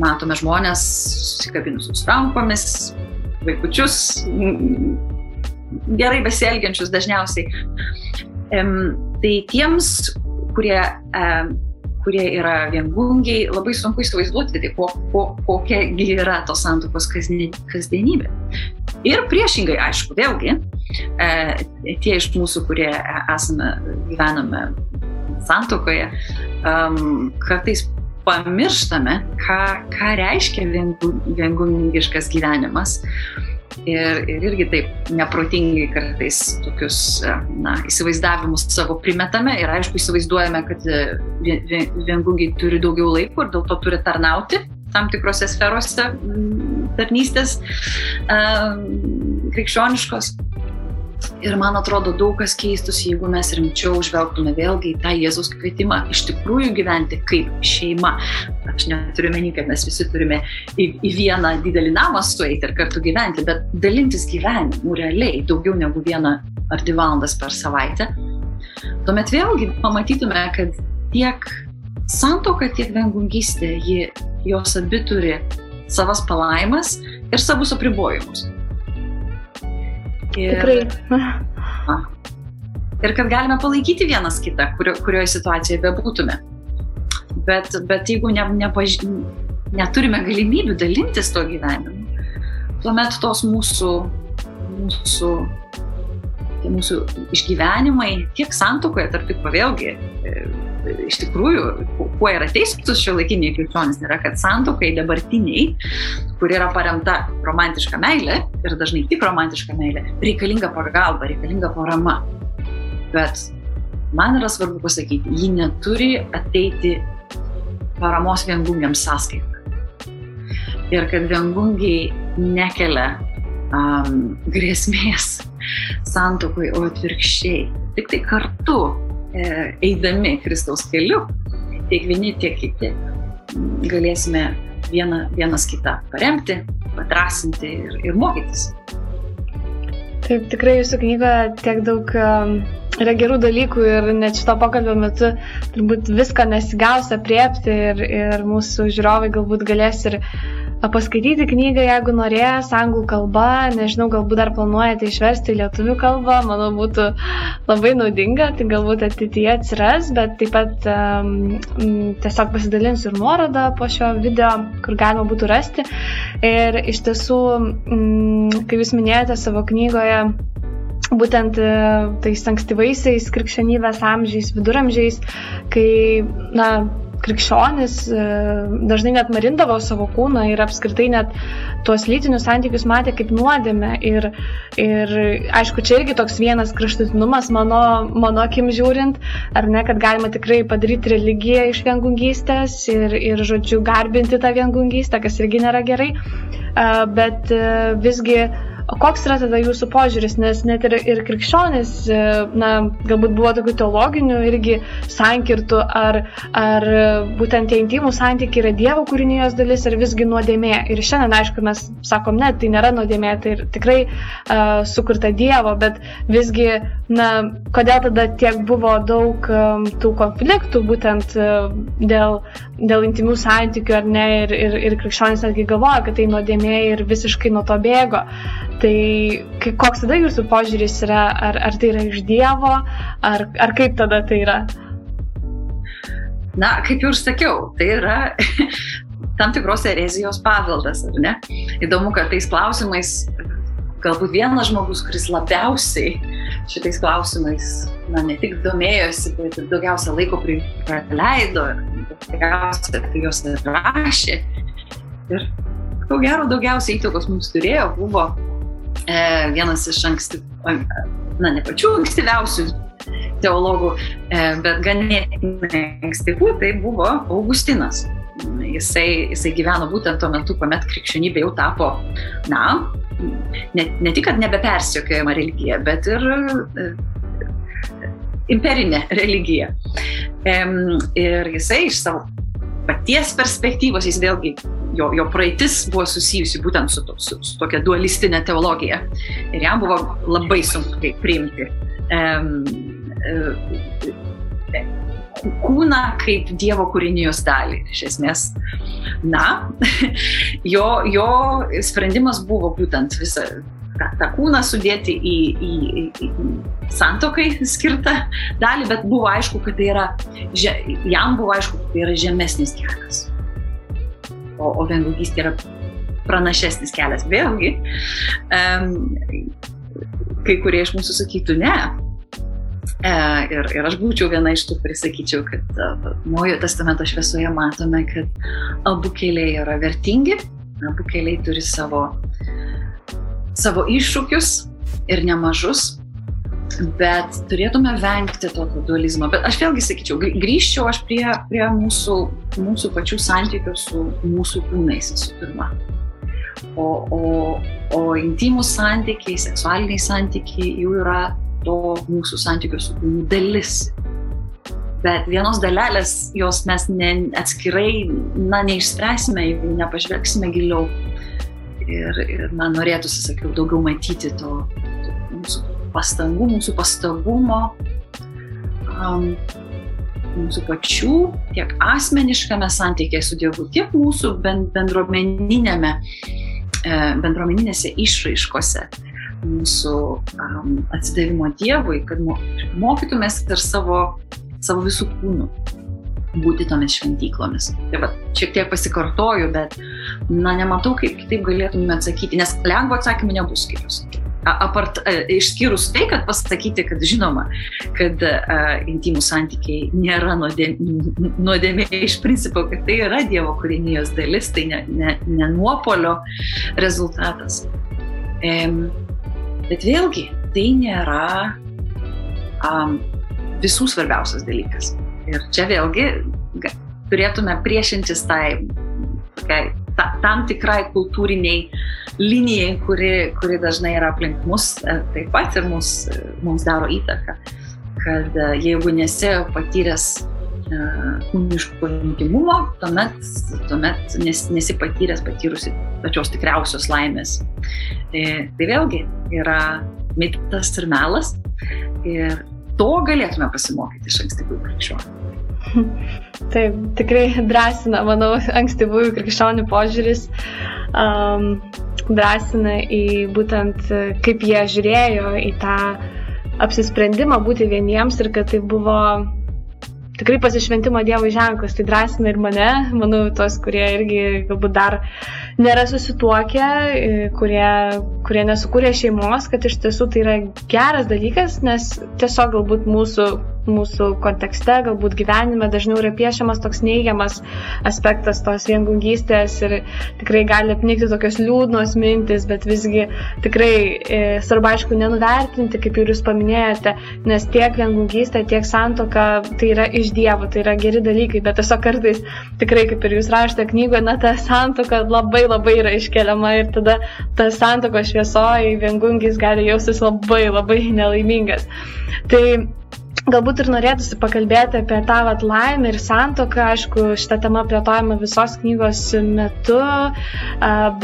[SPEAKER 4] matome žmonės susikabinusius rankomis, vaikučius, gerai besielgiančius dažniausiai. Tai tiems, kurie, kurie yra viengungiai, labai sunku įsivaizduoti, tai ko, ko, kokia yra tos santokos kasdienybė. Ir priešingai, aišku, vėlgi, e, tie iš mūsų, kurie esame, gyvename santokoje, kartais pamirštame, ką, ką reiškia viengungiškas gyvenimas. Ir, ir irgi taip neprotingai kartais tokius na, įsivaizdavimus savo primetame ir aišku įsivaizduojame, kad viengungiai turi daugiau laiko ir dėl to turi tarnauti tam tikrose sferose tarnystės krikščioniškos. Ir man atrodo, daug kas keistųsi, jeigu mes rimčiau žvelgtume vėlgi į tą Jėzus kvietimą iš tikrųjų gyventi kaip šeima. Aš neturiu meni, kad mes visi turime į, į vieną didelį namą sueiti ir kartu gyventi, bet dalintis gyvenimu realiai daugiau negu vieną ar dvi valandas per savaitę. Tuomet vėlgi pamatytume, kad tiek santoka, tiek vengungystė, jos abi turi savas palaimas ir savus apribojimus.
[SPEAKER 3] Ir, Tikrai.
[SPEAKER 4] Ir kad galime palaikyti vienas kitą, kurio, kurioje situacijoje bebūtume. Bet, bet jeigu ne, nepaž... neturime galimybių dalintis to gyvenimu, tuomet tos mūsų, mūsų, tie mūsų išgyvenimai tiek santokoje, tarp kitko vėlgi, e, iš tikrųjų, kuo yra teisūs šio laikiniai krikščionys, yra, kad santokai dabartiniai, kur yra paremta romantiška meilė ir dažnai tik romantiška meilė, reikalinga pagalba, reikalinga parama. Bet man yra svarbu pasakyti, ji neturi ateiti paramos viengungiams sąskaitą. Ir kad viengungiai nekelia um, grėsmės santokui, o atvirkščiai. Tik tai kartu eidami Kristaus keliu, tiek vieni, tiek kiti, galėsime viena, vienas kitą paremti, padrasinti ir, ir mokytis.
[SPEAKER 3] Taip, tikrai jūsų knygoje tiek daug um, yra gerų dalykų ir net šito pokalbio metu turbūt viską nesigausia priepti ir, ir mūsų žiūrovai galbūt galės ir paskaityti knygą, jeigu norės, anglų kalba, nežinau, galbūt dar planuojate išversti į lietuvių kalbą, manau, būtų labai naudinga, tai galbūt ateityje atsiras, bet taip pat um, tiesiog pasidalinsiu ir nuorodą po šio video, kur galima būtų rasti. Ir iš tiesų, um, kaip jūs minėjote savo knygoje, būtent e, tais ankstyvaisiais krikščionybės amžiais, viduramžiais, kai, na, krikščionis e, dažnai net marindavo savo kūną ir apskritai net tuos lytinius santykius matė kaip nuodėmę. Ir, ir aišku, čia irgi toks vienas kraštutinumas mano, mano akim žiūrint, ar ne, kad galima tikrai padaryti religiją iš viengungystės ir, ir žodžiu, garbinti tą viengungystę, kas irgi nėra gerai. E, bet e, visgi O koks yra tada jūsų požiūris, nes net ir, ir krikščionis, e, na, galbūt buvo tokių teologinių irgi sankirtų, ar, ar būtent tie intimų santykiai yra Dievo kūrinijos dalis, ar visgi nuodėmė. Ir šiandien, aišku, mes sakom, ne, tai nėra nuodėmė, tai tikrai uh, sukurta Dievo, bet visgi, na, kodėl tada tiek buvo daug um, tų konfliktų būtent uh, dėl, dėl intimių santykių, ar ne, ir, ir, ir krikščionis netgi galvoja, kad tai nuodėmė ir visiškai nuo to bėgo. Tai koks tada jūsų požiūris yra, ar, ar tai yra iš Dievo, ar, ar kaip tada tai yra?
[SPEAKER 4] Na, kaip jau ir sakiau, tai yra tam tikros erezijos paveldas, ar ne? Įdomu, kad tais klausimais galbūt vienas žmogus, kuris labiausiai šitais klausimais, na, ne tik domėjosi, bet ir daugiausia laiko praleido, daugiausia apie juos rašė. Ir ko gero daugiausiai įtakos mums turėjo buvo vienas iš anksti, na ne pačių ankstyviausių teologų, e, bet ganėtinai ankstyvų, tai buvo Augustinas. Jisai, jisai gyveno būtent tuo metu, kuomet krikščionybė jau tapo, na, ne, ne tik, kad nebepersiokiojama religija, bet ir e, imperinė religija. E, ir jisai iš savo paties perspektyvos, jis vėlgi, jo, jo praeitis buvo susijusi būtent su, su, su tokia dualistinė teologija. Ir jam buvo labai sunku tai priimti. Um, um, kūną kaip Dievo kūrinijos dalį. Iš esmės, na, jo, jo sprendimas buvo būtent visą tą, tą kūną sudėti į, į, į, į santokai skirtą dalį, bet buvo aišku, kad tai yra, jam buvo aišku, kad tai yra žemesnis kelias. O, o viengungystė yra pranašesnis kelias. Vėlgi, um, kai kurie iš mūsų sakytų ne. E, ir, ir aš būčiau viena iš tų, kuris sakyčiau, kad uh, Naujojo testamento šviesoje matome, kad abu keliai yra vertingi, abu keliai turi savo savo iššūkius ir nemažus, bet turėtume vengti tokio dualizmo. Bet aš vėlgi sakyčiau, grįžčiau aš prie, prie mūsų, mūsų pačių santykių su mūsų kūnais visų pirma. O, o, o intimus santykiai, seksualiniai santykiai jau yra to mūsų santykių su kūnu dalis. Bet vienos dalelės jos mes ne, atskirai na, neišspręsime, jeigu nepažvelgsime giliau Ir, ir man norėtųsi, sakiau, daugiau matyti to, to mūsų pastangų, mūsų pastabumo, um, mūsų pačių, tiek asmeniškame santykėje su Dievu, tiek mūsų bendruomeninėme, e, bendruomeninėse išraiškose mūsų um, atsidavimo Dievui, kad mokytumės ir savo, savo visų kūnų būti tomis šventyklomis. Tai va, šiek tiek pasikartoju, bet, na, nematau, kaip kitaip galėtume atsakyti, nes lengvo atsakymų nebus, kaip jūs sakėte. apart, išskyrus tai, kad pasakyti, kad žinoma, kad uh, intimų santykiai nėra nuodėmė iš principo, kad tai yra Dievo kūrinijos dalis, tai ne, ne, ne nuopolio rezultatas. Um, bet vėlgi, tai nėra um, visų svarbiausias dalykas. Ir čia vėlgi turėtume priešintis tai, tai ta, tam tikrai kultūriniai linijai, kuri, kuri dažnai yra aplink mus, e, taip pat ir mus, e, mums daro įtaką. Kad e, jeigu nesi patyręs kūniško intimumo, tuomet, tuomet nes, nesi patyręs, patyrusi pačios tikriausios laimės. Tai, vėlgi yra mitas ir melas ir to galėtume pasimokyti iš ankstyvųjų krikščionių.
[SPEAKER 3] Taip, tikrai drąsina, manau, ankstyvųjų krikščionių požiūris. Um, drąsina į būtent kaip jie žiūrėjo į tą apsisprendimą būti vieniems ir kad tai buvo tikrai pasišventimo Dievo ženklas, tai drąsina ir mane, manau, tos, kurie irgi galbūt dar nėra susituokę, kurie, kurie nesukūrė šeimos, kad iš tiesų tai yra geras dalykas, nes tiesiog galbūt mūsų mūsų kontekste, galbūt gyvenime dažniau yra piešiamas toks neigiamas aspektas tos viengungystės ir tikrai gali apnikti tokios liūdnos mintis, bet visgi tikrai e, svarbu aišku nenuvertinti, kaip ir jūs paminėjote, nes tiek viengungystė, tiek santoka tai yra iš Dievo, tai yra geri dalykai, bet tiesiog kartais tikrai, kaip ir jūs rašote knygoje, na ta santoka labai labai yra iškeliama ir tada ta santoka šviesoji viengungis gali jaustis labai labai nelaimingas. Tai Galbūt ir norėtųsi pakalbėti apie tą vat, laimę ir santoką, aišku, šitą temą plėtojama visos knygos metu,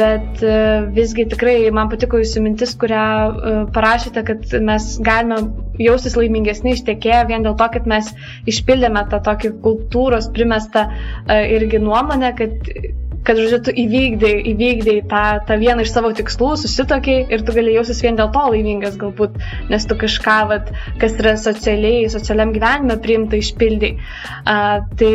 [SPEAKER 3] bet e, visgi tikrai man patiko jūsų mintis, kurią e, parašėte, kad mes galime jaustis laimingesni ištekėję vien dėl to, kad mes išpildėme tą tokį kultūros primestą e, irgi nuomonę, kad kad, žodžiu, tu įvykdai, įvykdai tą, tą vieną iš savo tikslų, susitokiai ir tu gali jausis vien dėl to laimingas galbūt, nes tu kažką, vat, kas yra socialiai, socialiam gyvenime priimta, išpildai. Uh, tai,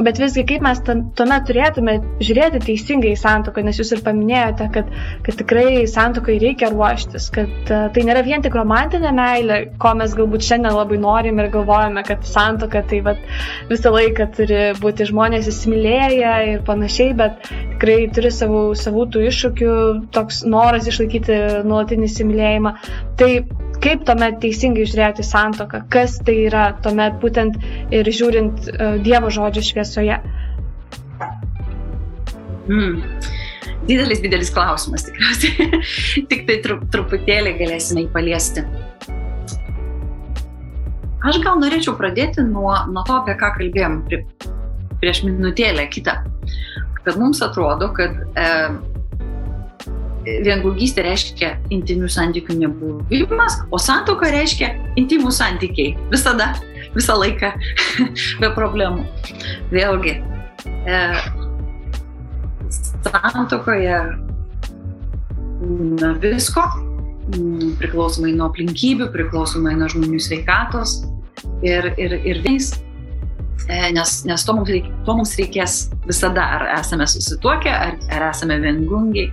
[SPEAKER 3] bet visgi, kaip mes tuomet turėtume žiūrėti teisingai į santoką, nes jūs ir paminėjote, kad, kad tikrai santokai reikia ruoštis, kad uh, tai nėra vien tik romantinė meilė, ko mes galbūt šiandien labai norim ir galvojame, kad santoka tai vat, visą laiką turi būti žmonės įsimylėję ir panašiai, bet tikrai turi savų, savų tų iššūkių, toks noras išlaikyti nuolatinį įsimylėjimą. Tai kaip tuomet teisingai žiūrėti santoką, kas tai yra tuomet būtent ir žiūrint uh, Dievo žodžio šviesoje.
[SPEAKER 4] Mm. Didelis, didelis klausimas tikriausiai. Tik tai tru, truputėlį galėsime jį paliesti. Aš gal norėčiau pradėti nuo, nuo to, apie ką kalbėjom prie, prieš minutėlę kitą kad mums atrodo, kad e, viengungystė reiškia intimių santykių nebuvimas, o santoka reiškia intimų santykiai. Visada, visą laiką, be problemų. Vėlgi, e, santokoje na, visko, priklausomai nuo aplinkybių, priklausomai nuo žmonių sveikatos ir, ir, ir vis nes, nes to, mums reik, to mums reikės visada, ar esame susituokę, ar, ar esame viengungiai.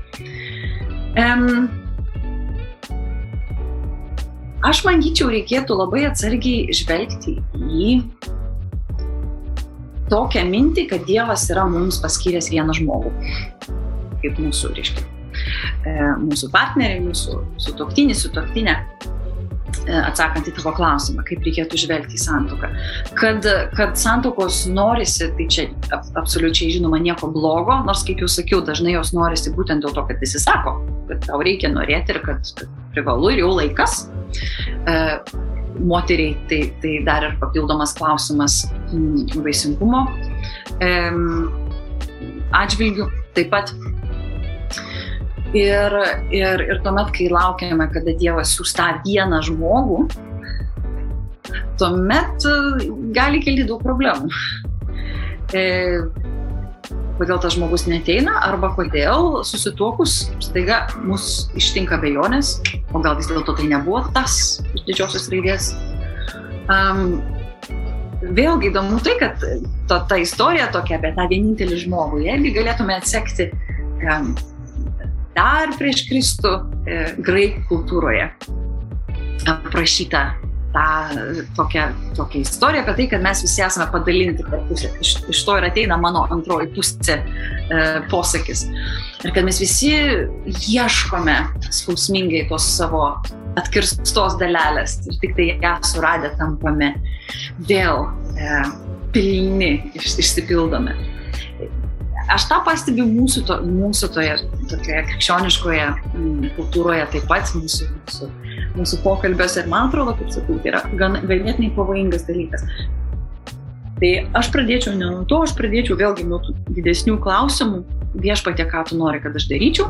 [SPEAKER 4] Um, aš manyčiau, reikėtų labai atsargiai žvelgti į tokią mintį, kad Dievas yra mums paskyręs vieną žmogų, kaip mūsų, reiškia, e, mūsų partneriai, mūsų sutoktinį, sutoktinę. E, atsakant į tavo klausimą, kaip reikėtų žvelgti į santoką. Kad, kad santokos norisi, tai čia absoliučiai žinoma nieko blogo, nors, kaip jau sakiau, dažnai jos norisi būtent dėl to, kad visi sako, kad tau reikia norėti ir kad, privalu ir jau laikas. E, moteriai tai, tai dar ir papildomas klausimas mm, vaisingumo e, atžvilgių. Taip pat Ir, ir, ir tuomet, kai laukiame, kada Dievas siūs tą vieną žmogų, tuomet e, gali kilti daug problemų. E, kodėl tas žmogus neteina, arba kodėl susituokus staiga mus ištinka bejonės, o gal vis dėlto tai nebuvo tas didžiosios raidės. Um, vėlgi įdomu tai, kad to, ta istorija tokia apie tą vienintelį žmogų, jeigu galėtume atsekti um, dar prieš Kristų e, graikų kultūroje aprašyta tą tokią, tokią istoriją apie tai, kad mes visi esame padalinti per pusę. Iš, iš to ir ateina mano antroji pusė e, posakis. Ir kad mes visi ieškome skausmingai tos savo atkirstos dalelės ir tik tai ją suradę tampame vėl e, pilni, iš, išsipildome. Aš tą pastebiu mūsų, to, mūsų toje tokioje krikščioniškoje mm, kultūroje taip pat, mūsų, mūsų, mūsų pokalbiuose ir man atrodo, kaip sakau, tai yra gan, ganėtinai pavojingas dalykas. Tai aš pradėčiau ne nuo to, aš pradėčiau vėlgi nuo didesnių klausimų, viešpatė, ką tu nori, kad aš daryčiau.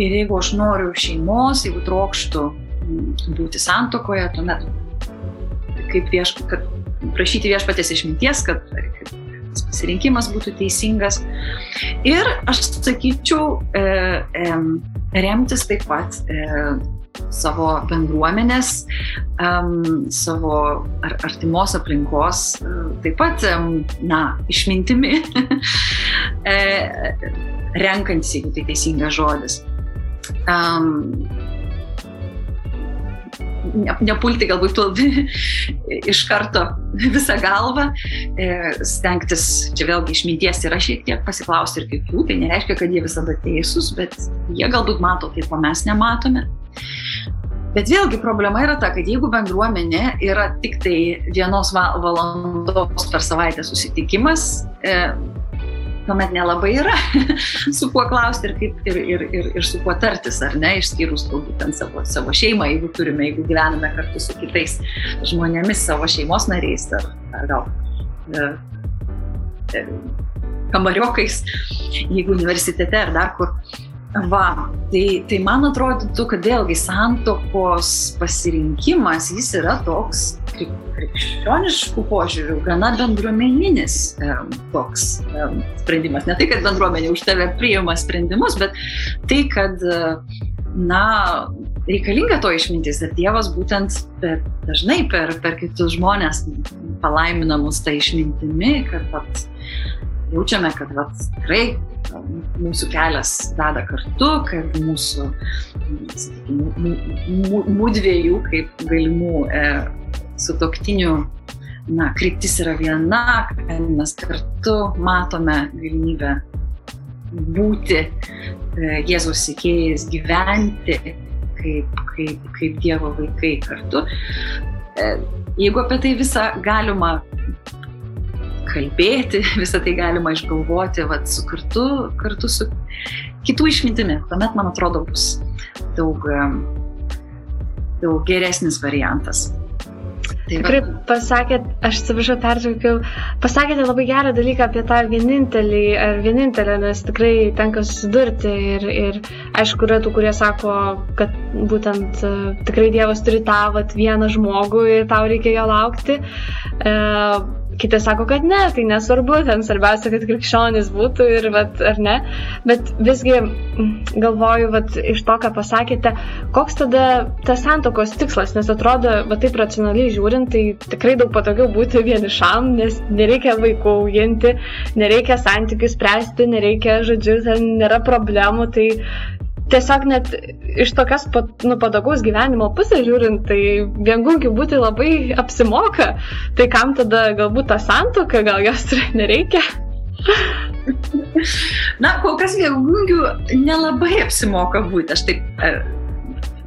[SPEAKER 4] Ir jeigu aš noriu šeimos, jeigu trokštų mm, būti santokoje, tuomet kaip vieš, kad prašyti viešpatės išminties, kad, kad tas pasirinkimas būtų teisingas. Ir aš sakyčiau, e, e, remtis taip pat e, savo bendruomenės, um, savo ar, artimos aplinkos, taip pat, um, na, išmintimi, e, renkantis, jeigu tai teisingas žodis. Um, nepulti galbūt iš karto visą galvą, e, stengtis, čia vėlgi išminties yra šiek tiek pasiklausti ir kitų, tai nereiškia, kad jie visada teisūs, bet jie galbūt mato tai, ko mes nematome. Bet vėlgi problema yra ta, kad jeigu bendruomenė yra tik tai vienos valandos per savaitę susitikimas, e, tuomet nelabai yra su kuo klausti ir, kaip, ir, ir, ir, ir su kuo tartis, ar ne, išskyrus galbūt ten savo, savo šeimą, jeigu turime, jeigu gyvename kartu su kitais žmonėmis, savo šeimos nariais, ar, ar gal e, e, kambariokais, jeigu universitete ar dar kur. Va, tai, tai man atrodytų, kad vėlgi santokos pasirinkimas, jis yra toks krikščioniškų požiūrių, gana bendruomeninis e, toks e, sprendimas. Ne tai, kad bendruomenė už tave priima sprendimus, bet tai, kad, na, reikalinga to išmintis ir Dievas būtent per, dažnai per, per kitus žmonės palaimina mus tą išmintimi, kad pat, jaučiame, kad vat, tikrai mūsų kelias veda kartu, kad mūsų, sakykime, mūdviejų kaip galimų e, sutoktinių na, kryptis yra viena, kad mes kartu matome galimybę būti e, Jėzaus sėkėjais, gyventi kaip, kaip, kaip Dievo vaikai kartu. E, jeigu apie tai visą galima kalbėti, visą tai galima išgalvoti vat, su kartu, kartu su kitų išmintimi. Tuomet, man atrodo, bus daug, daug geresnis variantas.
[SPEAKER 3] Tai Tikrai pasakėt, aš atsiprašau, pertraukiau, pasakėte labai gerą dalyką apie tą vienintelį ar vienintelę, nes tikrai tenka susidurti ir, ir aišku, yra tų, kurie sako, kad būtent uh, tikrai Dievas turi tą vat, vieną žmogų ir tau reikia jo laukti. Uh, kiti sako, kad ne, tai nesvarbu, ten svarbiausia, kad krikščionis būtų ir, vat, ar ne. Bet visgi galvoju, vat, iš to, ką pasakėte, koks tada tas santokos tikslas, nes atrodo, va taip racionaliai žiūrint, tai tikrai daug patogiau būti vienišam, nes nereikia vaikų auginti, nereikia santykių spręsti, nereikia, žodžiu, ten nėra problemų, tai tiesiog net iš tokios nu, patogaus gyvenimo pusės žiūrint, tai viengungių būti labai apsimoka. Tai kam tada galbūt ta santoka, gal jos nereikia?
[SPEAKER 4] Na, kol kas viengungių nelabai apsimoka būti. Aš taip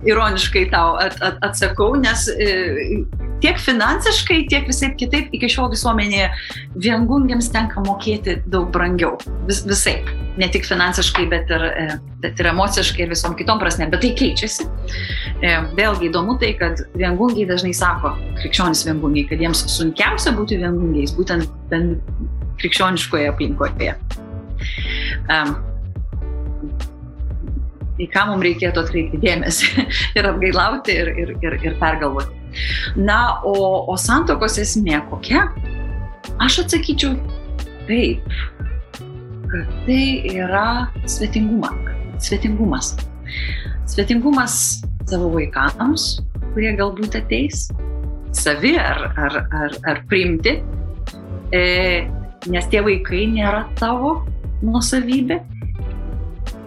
[SPEAKER 4] ironiškai tau at, at, atsakau, nes e, tiek finansiškai, tiek visai kitaip iki šiol visuomenėje viengungiams tenka mokėti daug brangiau. Vis, visai. Ne tik finansiškai, bet ir, e, bet ir emociškai ir visom kitom prasme. Bet tai keičiasi. E, vėlgi įdomu tai, kad viengungiai dažnai sako, krikščionis viengungiai, kad jiems sunkiausia būti viengungiais, būtent ten krikščioniškoje aplinkoje. Um, į ką mums reikėtų atkreipti dėmesį ir atgailauti ir, ir, ir, ir pergalvoti. Na, o, o santokos esmė kokia? Aš atsakyčiau taip, kad tai yra svetinguma, svetingumas. Svetingumas savo vaikams, kurie galbūt ateis, savi ar, ar, ar, ar priimti, e, nes tie vaikai nėra tavo nusavybė,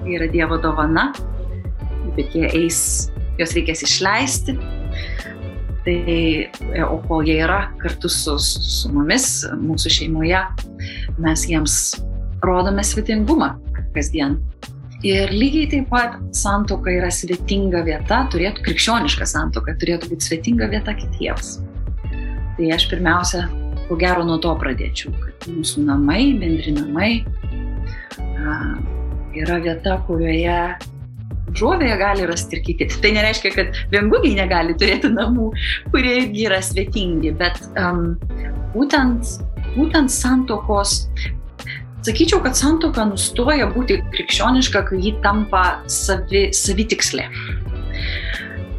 [SPEAKER 4] tai yra Dievo dovana bet jie eis, juos reikės išleisti. Tai, e, o kol jie yra kartu su, su mumis, mūsų šeimoje, mes jiems rodome svetingumą kasdien. Ir lygiai taip pat santoka yra svetinga vieta, turėtų krikščioniška santoka, turėtų būti svetinga vieta kitiems. Tai aš pirmiausia, ko gero, nuo to pradėčiau, kad mūsų namai, bendri namai yra vieta, kurioje žuovėje gali rasti ir kiti. Tai nereiškia, kad viengugiai negali turėti namų, kurie irgi yra svetingi, bet um, būtent, būtent santokos Sakyčiau, kad santoka nustoja būti krikščioniška, kai ji tampa savi, savitikslė.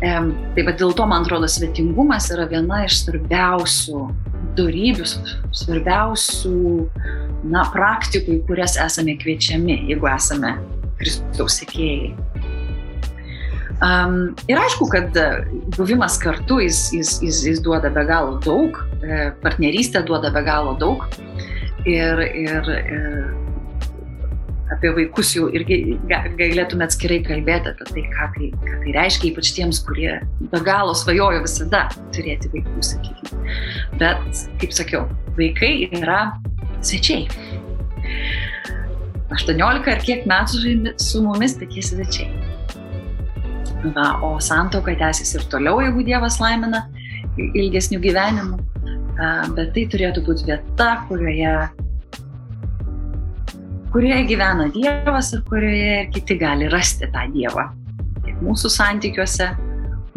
[SPEAKER 4] E, tai va dėl to, man atrodo, svetingumas yra viena iš svarbiausių darybių, svarbiausių na, praktikų, į kurias esame kviečiami, jeigu esame Kristaus sekėjai. Um, ir aišku, kad buvimas kartu jis, jis, jis, jis duoda be galo daug, e, partnerystė duoda be galo daug ir, ir, ir apie vaikus jau irgi galėtume atskirai kalbėti apie tai, ką tai, ką tai reiškia, ypač tiems, kurie be galo svajojo visada turėti vaikų, sakykime. Bet, kaip sakiau, vaikai yra svečiai. 18 ar kiek metų su mumis, bet jie svečiai. Va, o santoka tęsis ir toliau, jeigu Dievas laimina ilgesnių gyvenimų bet tai turėtų būti vieta, kurioje, kurioje gyvena Dievas ir kurioje ir kiti gali rasti tą Dievą. Tiek mūsų santykiuose,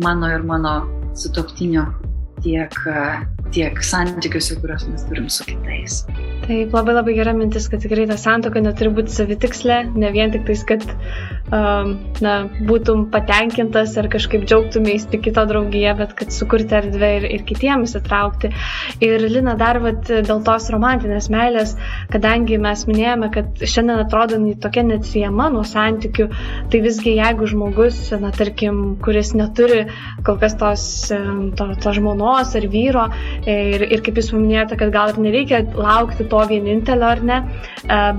[SPEAKER 4] mano ir mano sutoktinio, tiek, tiek santykiuose, kuriuos mes turim su kitais.
[SPEAKER 3] Taip, labai labai gera mintis, kad tikrai ta santoka neturi būti savitikslė, ne vien tik tais, kad um, na, būtum patenkintas ar kažkaip džiaugtumės tik kito draugiją, bet kad sukurti erdvę ir, ir kitiems įtraukti. Ir Lina dar vat, dėl tos romantinės meilės, kadangi mes minėjome, kad šiandien atrodo tokia neatsiejama nuo santykių, tai visgi jeigu žmogus, na tarkim, kuris neturi kol kas tos, to, to žmonos ar vyro ir, ir kaip jūs paminėjote, kad gal ir nereikia laukti to vienintelio ar ne,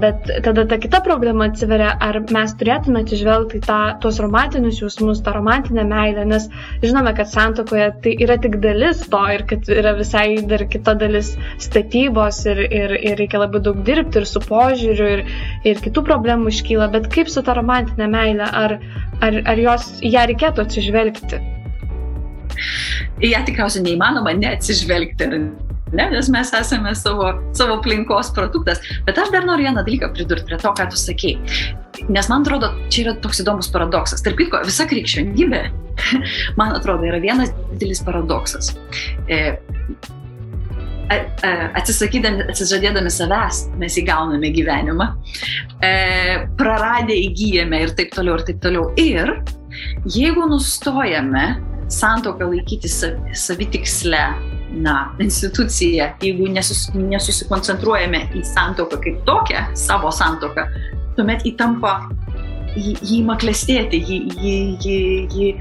[SPEAKER 3] bet tada ta kita problema atsiveria, ar mes turėtume atsižvelgti tą, tuos romantinius jausmus, tą romantinę meilę, nes žinome, kad santokoje tai yra tik dalis to ir kad yra visai dar kita dalis statybos ir, ir, ir reikia labai daug dirbti ir su požiūriu ir, ir kitų problemų iškyla, bet kaip su ta romantinė meilė, ar, ar, ar jos, ją reikėtų atsižvelgti?
[SPEAKER 4] Į ją tikriausiai neįmanoma neatsižvelgti, ne, nes mes esame savo, savo aplinkos produktas. Bet aš dar noriu vieną dalyką pridurti prie to, ką tu sakei. Nes man atrodo, čia yra toks įdomus paradoksas. Tarp kitko, visa krikščionybė, man atrodo, yra vienas didelis paradoksas. E, atsisakydami, atsižadėdami savęs, mes įgauname gyvenimą, e, praradę įgyjame ir taip toliau, ir taip toliau. Ir jeigu nustojame santoką laikyti savitikslę na, instituciją, jeigu nesus, nesusikoncentruojame į santoką kaip tokią, savo santoką, tuomet įtampa, jį, jį ima klestėti, jį, jį, jį, jį,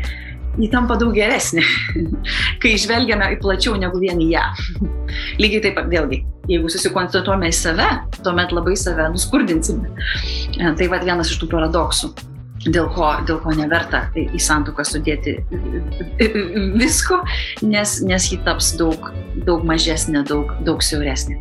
[SPEAKER 4] jį tampa daug geresnė, kai žvelgiame į plačiau negu vien į ją. Lygiai taip pat vėlgi, jeigu susikoncentruojame į save, tuomet labai save nuskurdinsime. Tai va vienas iš tų paradoksų dėl ko, dėl ko neverta į santuoką sudėti visko, nes, nes ji taps daug, daug mažesnė, daug, daug siauresnė.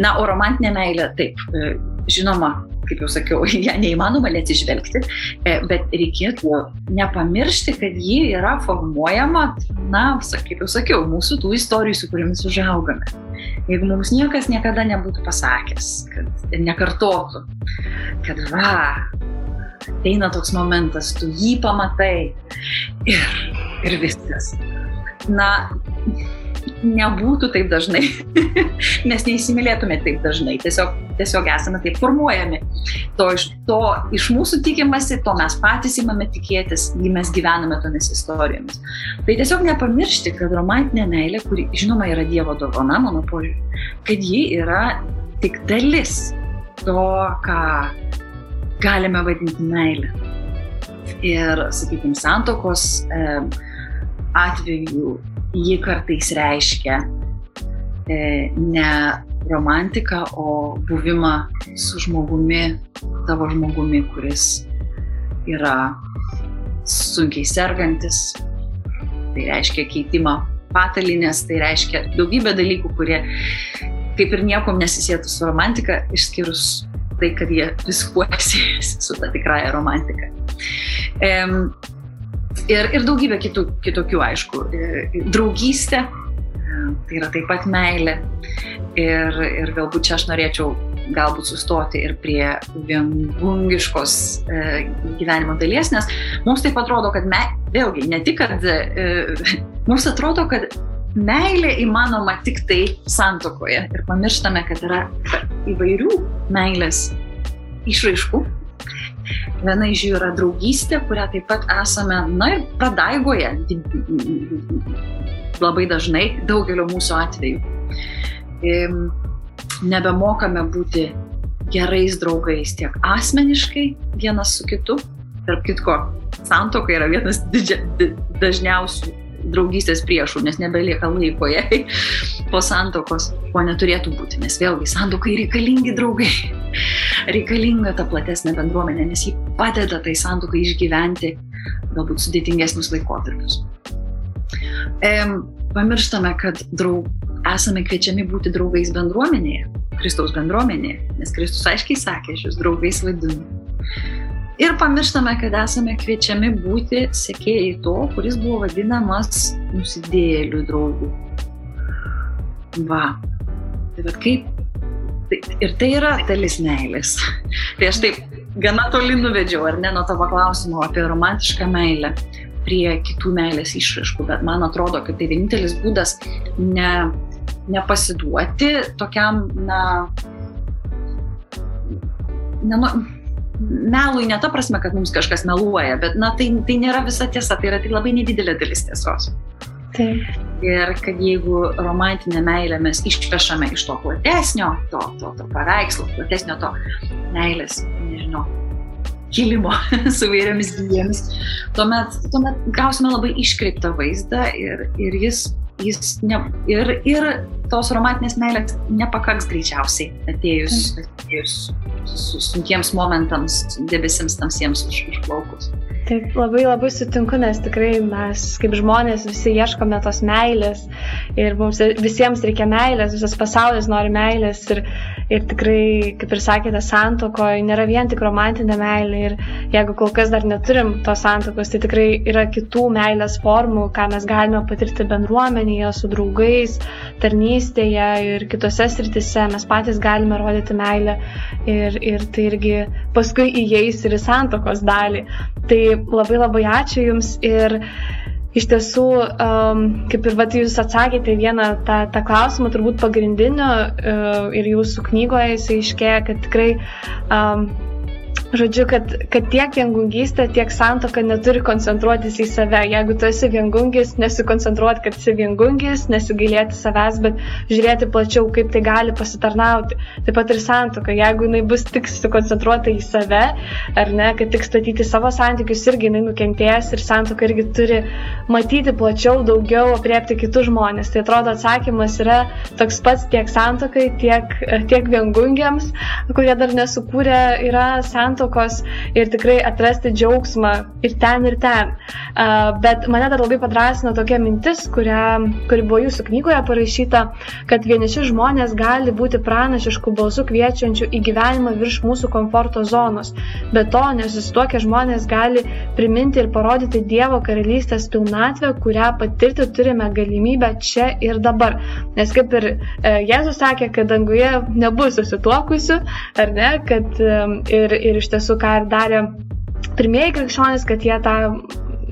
[SPEAKER 4] Na, o romantinė meilė, taip, e, žinoma, kaip jau sakiau, ją neįmanoma neatsižvelgti, e, bet reikėtų nepamiršti, kad ji yra formuojama, na, kaip jau sakiau, mūsų tų istorijų, su kuriamis užaugame. Jeigu mums niekas niekada nebūtų pasakęs, kad nekartotų, kad va, ateina toks momentas, tu jį pamatai ir, ir viskas. Na, nebūtų taip dažnai, mes neįsimylėtume taip dažnai, tiesiog, tiesiog esame taip formuojami. To iš, to iš mūsų tikimasi, to mes patys įmame tikėtis, jį mes gyvename tomis istorijomis. Tai tiesiog nepamiršti, kad romantinė meilė, kuri žinoma yra Dievo dovana, mano požiūrė, kad ji yra tik dalis to, ką galime vadinti meilę. Ir, sakykime, santokos atveju ji kartais reiškia e, ne romantiką, o buvimą su žmogumi, tavo žmogumi, kuris yra sunkiai sergantis, tai reiškia keitimą patalinės, tai reiškia daugybę dalykų, kurie kaip ir niekom nesisėtų su romantika, išskyrus tai, kad jie viskuo siejasi su ta tikrąja romantika. Um, ir, ir daugybė kitų, kitokių, aišku, e, draugystė, tai yra taip pat meilė. Ir, ir galbūt čia aš norėčiau galbūt sustoti ir prie viengungiškos e, gyvenimo dalies, nes mums taip atrodo, kad me, vėlgi, ne tik, kad e, mums atrodo, kad meilė įmanoma tik tai santokoje ir pamirštame, kad yra įvairių meilės išraiškų. Viena iš jų yra draugystė, kurią taip pat esame, na ir pradaigoje labai dažnai, daugelio mūsų atveju. Nebemokame būti gerais draugais tiek asmeniškai vienas su kitu. Tarp kitko, santoka yra vienas didžia, dažniausių draugystės priešų, nes nebelieka laiko jai po santokos, ko neturėtų būti, nes vėlgi santokai reikalingi draugai, reikalinga ta platesnė bendruomenė, nes ji padeda tai santokai išgyventi galbūt sudėtingesnius laikotarpius. E, pamirštame, kad draug, esame kviečiami būti draugais bendruomenėje, Kristaus bendruomenėje, nes Kristus aiškiai sakė, aš jūs draugais vadinu. Ir pamirštame, kad esame kviečiami būti sekėjai to, kuris buvo vadinamas nusidėlių draugų. Va. Tai vad kaip. Tai, ir tai yra dalis meilės. Tai aš taip gana toli nuvedžiau, ar ne, nuo tavo klausimo apie romantišką meilę prie kitų meilės išraiškų, bet man atrodo, kad tai vienintelis būdas ne, nepasiduoti tokiam, na, nenu, melui ne ta prasme, kad mums kažkas meluoja, bet na, tai, tai nėra visa tiesa, tai yra tik labai nedidelė dalis tiesos.
[SPEAKER 3] Taip.
[SPEAKER 4] Ir kad jeigu romantinę meilę mes išpešame iš to platesnio, to, to, to paveikslo, platesnio to meilės, nežinau, kilimo su vairiomis gyvėmis, tuomet, tuomet gausime labai iškreiptą vaizdą ir, ir jis, jis ne, ir, ir tos romantinės meilės nepakaks greičiausiai atėjus, atėjus sunkiems momentams, debesims tamsiems už, užplaukus.
[SPEAKER 3] Taip, labai labai sutinku, nes tikrai mes kaip žmonės visi ieškome tos meilės ir mums visiems reikia meilės, visas pasaulis nori meilės ir, ir tikrai, kaip ir sakėte, santokoje nėra vien tik romantinė meilė ir jeigu kol kas dar neturim tos santokos, tai tikrai yra kitų meilės formų, ką mes galime patirti bendruomenėje, su draugais, tarnystėje ir kitose sritise, mes patys galime rodyti meilę ir, ir tai irgi paskui įeis ir į santokos dalį. Tai labai labai ačiū Jums ir iš tiesų, um, kaip ir vat, Jūs atsakėte vieną tą, tą klausimą, turbūt pagrindiniu uh, ir Jūsų knygoje jis aiškėja, kad tikrai um, Žodžiu, kad, kad tiek viengungystė, tiek santoka neturi koncentruotis į save. Jeigu tu esi viengungis, nesikoncentruoti, kad esi viengungis, nesigailėti savęs, bet žiūrėti plačiau, kaip tai gali pasitarnauti. Taip pat ir santoka, jeigu jinai bus tik sukoncentruota į save, ar ne, kad tik statyti savo santykius, irgi jinai nukentės ir santoka irgi turi matyti plačiau, daugiau, apriepti kitus žmonės. Tai atrodo atsakymas yra toks pats tiek santokai, tiek, tiek viengungiams, kurie dar nesukūrė, yra santoka santokos ir tikrai atrasti džiaugsmą ir ten, ir ten. Uh, bet mane dar labai padrasino tokia mintis, kurią, kuri buvo jūsų knygoje parašyta, kad vieniši žmonės gali būti pranašiškų balsų kviečiančių į gyvenimą virš mūsų komforto zonos. Be to, nesusituokę žmonės gali priminti ir parodyti Dievo karalystės pilnatvę, kurią patirti turime galimybę čia ir dabar. Nes kaip ir e, Jėzus sakė, kad danguje nebus susituokusių, ar ne, kad e, ir, ir iš tiesų ką ir darė pirmieji krikščionys, kad jie tą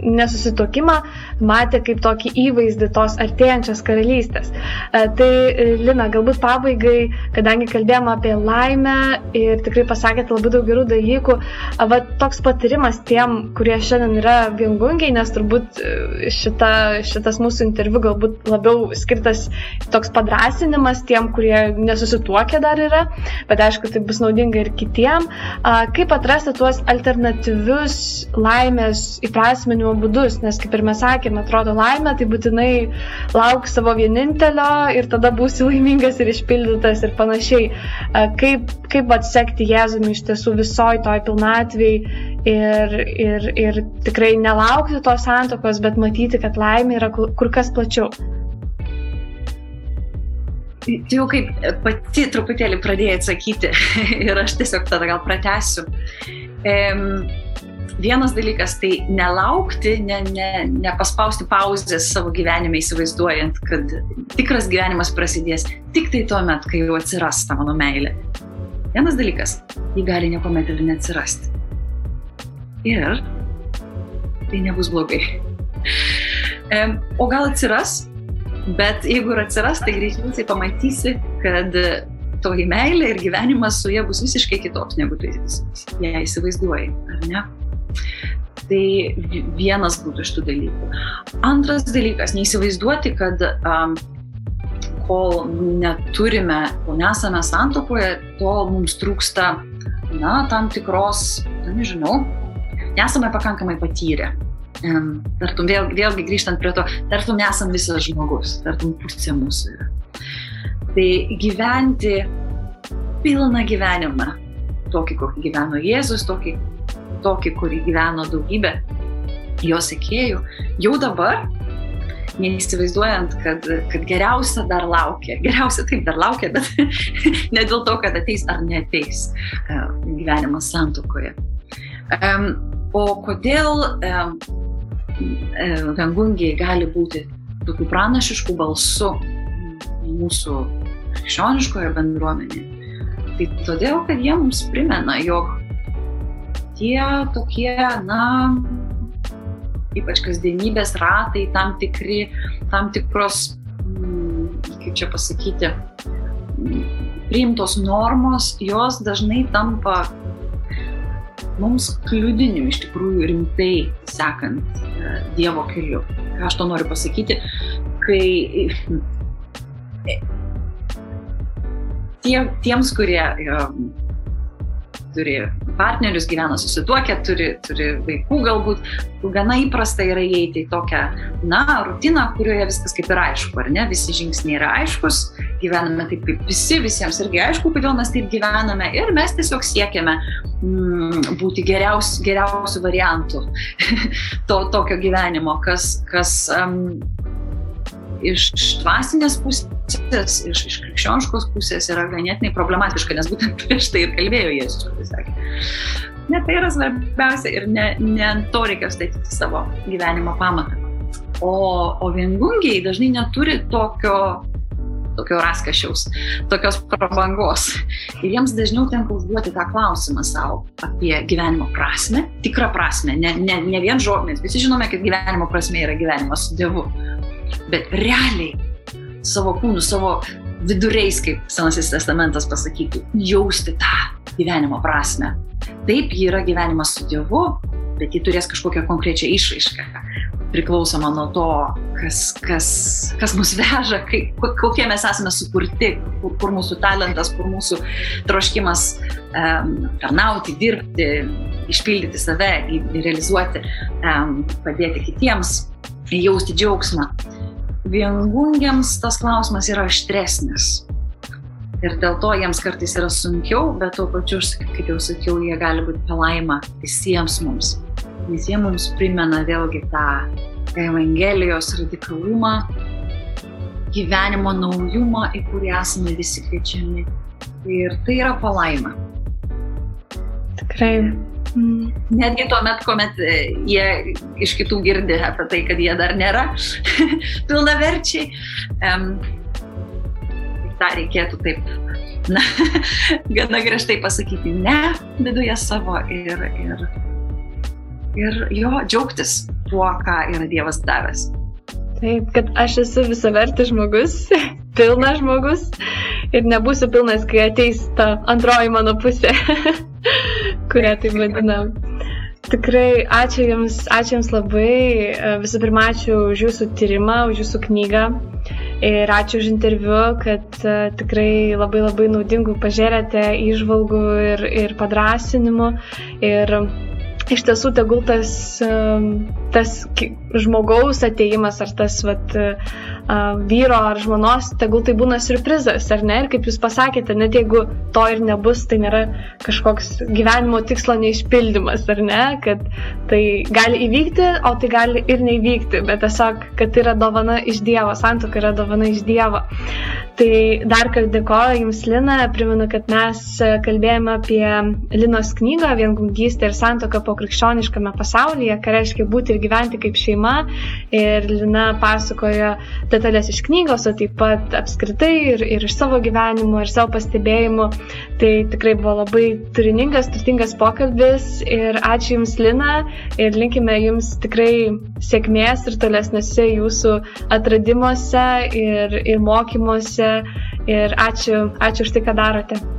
[SPEAKER 3] nesusitokimą matė kaip tokį įvaizdį tos artėjančios karalystės. E, tai e, Lina, galbūt pabaigai, kadangi kalbėjome apie laimę ir tikrai pasakėte labai daug gerų dalykų, va toks patarimas tiem, kurie šiandien yra viengungiai, nes turbūt e, šita, šitas mūsų interviu galbūt labiau skirtas toks padrasinimas tiem, kurie nesusituokę dar yra, bet aišku, tai bus naudinga ir kitiem. Kaip atrasti tuos alternatyvius laimės įprasminimo būdus, nes kaip ir mes sakėme, atrodo laimė, tai būtinai lauk savo vienintelio ir tada būsi laimingas ir išpildytas ir panašiai. Kaip, kaip atsekti Jėzumi iš tiesų visoj toj pilnatvėj ir, ir, ir tikrai nelaukti tos santokos, bet matyti, kad laimė yra kur kas plačiau.
[SPEAKER 4] Tai jau kaip pati truputėlį pradėjai atsakyti ir aš tiesiog tada gal pratęsiu. Um, vienas dalykas tai nelaukti, ne, ne, nepaspausti pauzės savo gyvenime įsivaizduojant, kad tikras gyvenimas prasidės tik tai tuo met, kai jau atsiras ta mano meilė. Vienas dalykas, jį gali niekuomet ir neatsirasti. Ir tai nebus blogai. O gal atsiras, Bet jeigu ir atsiras, tai greičiausiai pamatysi, kad toji meilė ir gyvenimas su ja bus visiškai kitoks, negu tu ją įsivaizduoji, ar ne? Tai vienas būtų iš tų dalykų. Antras dalykas, neįsivaizduoti, kad um, kol neturime, kol nesame santokoje, tol mums trūksta, na, tam tikros, nežinau, nesame pakankamai patyrę tartum vėl, vėlgi grįžtant prie to, tartum nesam visas žmogus, tartum pusė mūsų yra. Tai gyventi pilną gyvenimą, tokį, kokį gyveno Jėzus, tokį, tokį kurį gyveno daugybė jo sekėjų, jau dabar, neįsivaizduojant, kad, kad geriausia dar laukia. Geriausia taip dar laukia, bet ne dėl to, kad ateis ar neteis gyvenimas santukoje. O kodėl vengungiai gali būti tokiu pranašišku balsu mūsų krikščioniškoje bendruomenėje. Tai todėl, kad jie mums primena, jog tie tokie, na, ypač kasdienybės ratai, tam, tikri, tam tikros, kaip čia pasakyti, priimtos normos, jos dažnai tampa mums kliudiniu iš tikrųjų rimtai sekant e, Dievo keliu. Ką aš to noriu pasakyti, kai e, tie, tiems, kurie e, turi partnerius, gyvena susituokę, turi, turi vaikų galbūt, gana įprasta yra įeiti į tokią, na, rutiną, kurioje viskas kaip ir aišku, ar ne, visi žingsniai yra aiškus, gyvename taip kaip visi, visiems irgi aišku, kodėl mes taip gyvename ir mes tiesiog siekiame mm, būti geriausių, geriausių variantų to tokio gyvenimo, kas, kas um, iš dvasinės pusės, iš, iš krikščioniškos pusės yra ganėtinai problematiška, nes būtent prieš tai ir kalbėjo Jėzus, kuris sakė. Ne tai yra svarbiausia ir ne, ne ant to reikia statyti savo gyvenimo pamatą. O, o viengungiai dažnai neturi tokio tokio raskašiaus, tokios prabangos. Ir jiems dažniau tenka užduoti tą klausimą savo apie gyvenimo prasme, tikrą prasme, ne, ne, ne vien žodžiais. Visi žinome, kad gyvenimo prasme yra gyvenimas su Dievu bet realiai savo kūnu, savo viduriais, kaip Senasis testamentas pasakytų, jausti tą gyvenimo prasme. Taip, ji yra gyvenimas su Dievu, bet ji turės kažkokią konkrečią išraišką, priklausomą nuo to, kas, kas, kas mus veža, kaip, kokie mes esame sukurti, kur, kur mūsų talentas, kur mūsų troškimas um, tarnauti, dirbti, išpildyti save, realizuoti, um, padėti kitiems, jausti džiaugsmą viengungiams tas klausimas yra aštresnis. Ir dėl to jiems kartais yra sunkiau, bet tuo pačiu, kaip jau sakiau, jie gali būti palaima visiems mums. Nes jie mums primena vėlgi tą Evangelijos radikalumą, gyvenimo naujumą, į kurį esame visi kviečiami. Ir tai yra palaima.
[SPEAKER 3] Tikrai.
[SPEAKER 4] Netgi tuo metu, kuomet e, jie iš kitų girdi apie tai, kad jie dar nėra pilnaverčiai, um, tą reikėtų taip, na, gana griežtai pasakyti ne viduje savo ir, ir, ir jo džiaugtis tuo, ką yra Dievas davęs.
[SPEAKER 3] Taip, kad aš esu visavertis žmogus, pilnas žmogus ir nebūsiu pilnas, kai ateis ta antroji mano pusė. Kurią taip vadinam. Tikrai ačiū Jums, ačiū Jums labai. Visų pirma, ačiū už Jūsų tyrimą, už Jūsų knygą. Ir ačiū už interviu, kad uh, tikrai labai labai naudingų pažiūrėte įžvalgų ir, ir padrasinimų. Ir iš tiesų tegul tas, tas žmogaus ateimas ar tas vat, vyro ar žmonos, tegul tai būna surprizas, ar ne? Ir kaip jūs pasakėte, net jeigu to ir nebus, tai nėra kažkoks gyvenimo tikslo neišpildymas, ar ne? Kad tai gali įvykti, o tai gali ir neįvykti, bet tiesiog, kad tai yra dovana iš Dievo, santoka yra dovana iš Dievo. Tai dar kartą dėkoju Jums, Lina, primenu, kad mes kalbėjome apie Linos knygą Viengungystė ir santoka po krikščioniškame pasaulyje, ką reiškia būti ir gyventi kaip šeima. Ir Lina pasakojo detalės iš knygos, o taip pat apskritai ir, ir iš savo gyvenimo, ir savo pastebėjimų. Tai tikrai buvo labai turiningas, turtingas pokalbis. Ir ačiū Jums, Lina, ir linkime Jums tikrai sėkmės ir tolesniuose Jūsų atradimuose ir, ir mokymuose. Ir ačiū, ačiū už tai, ką darote.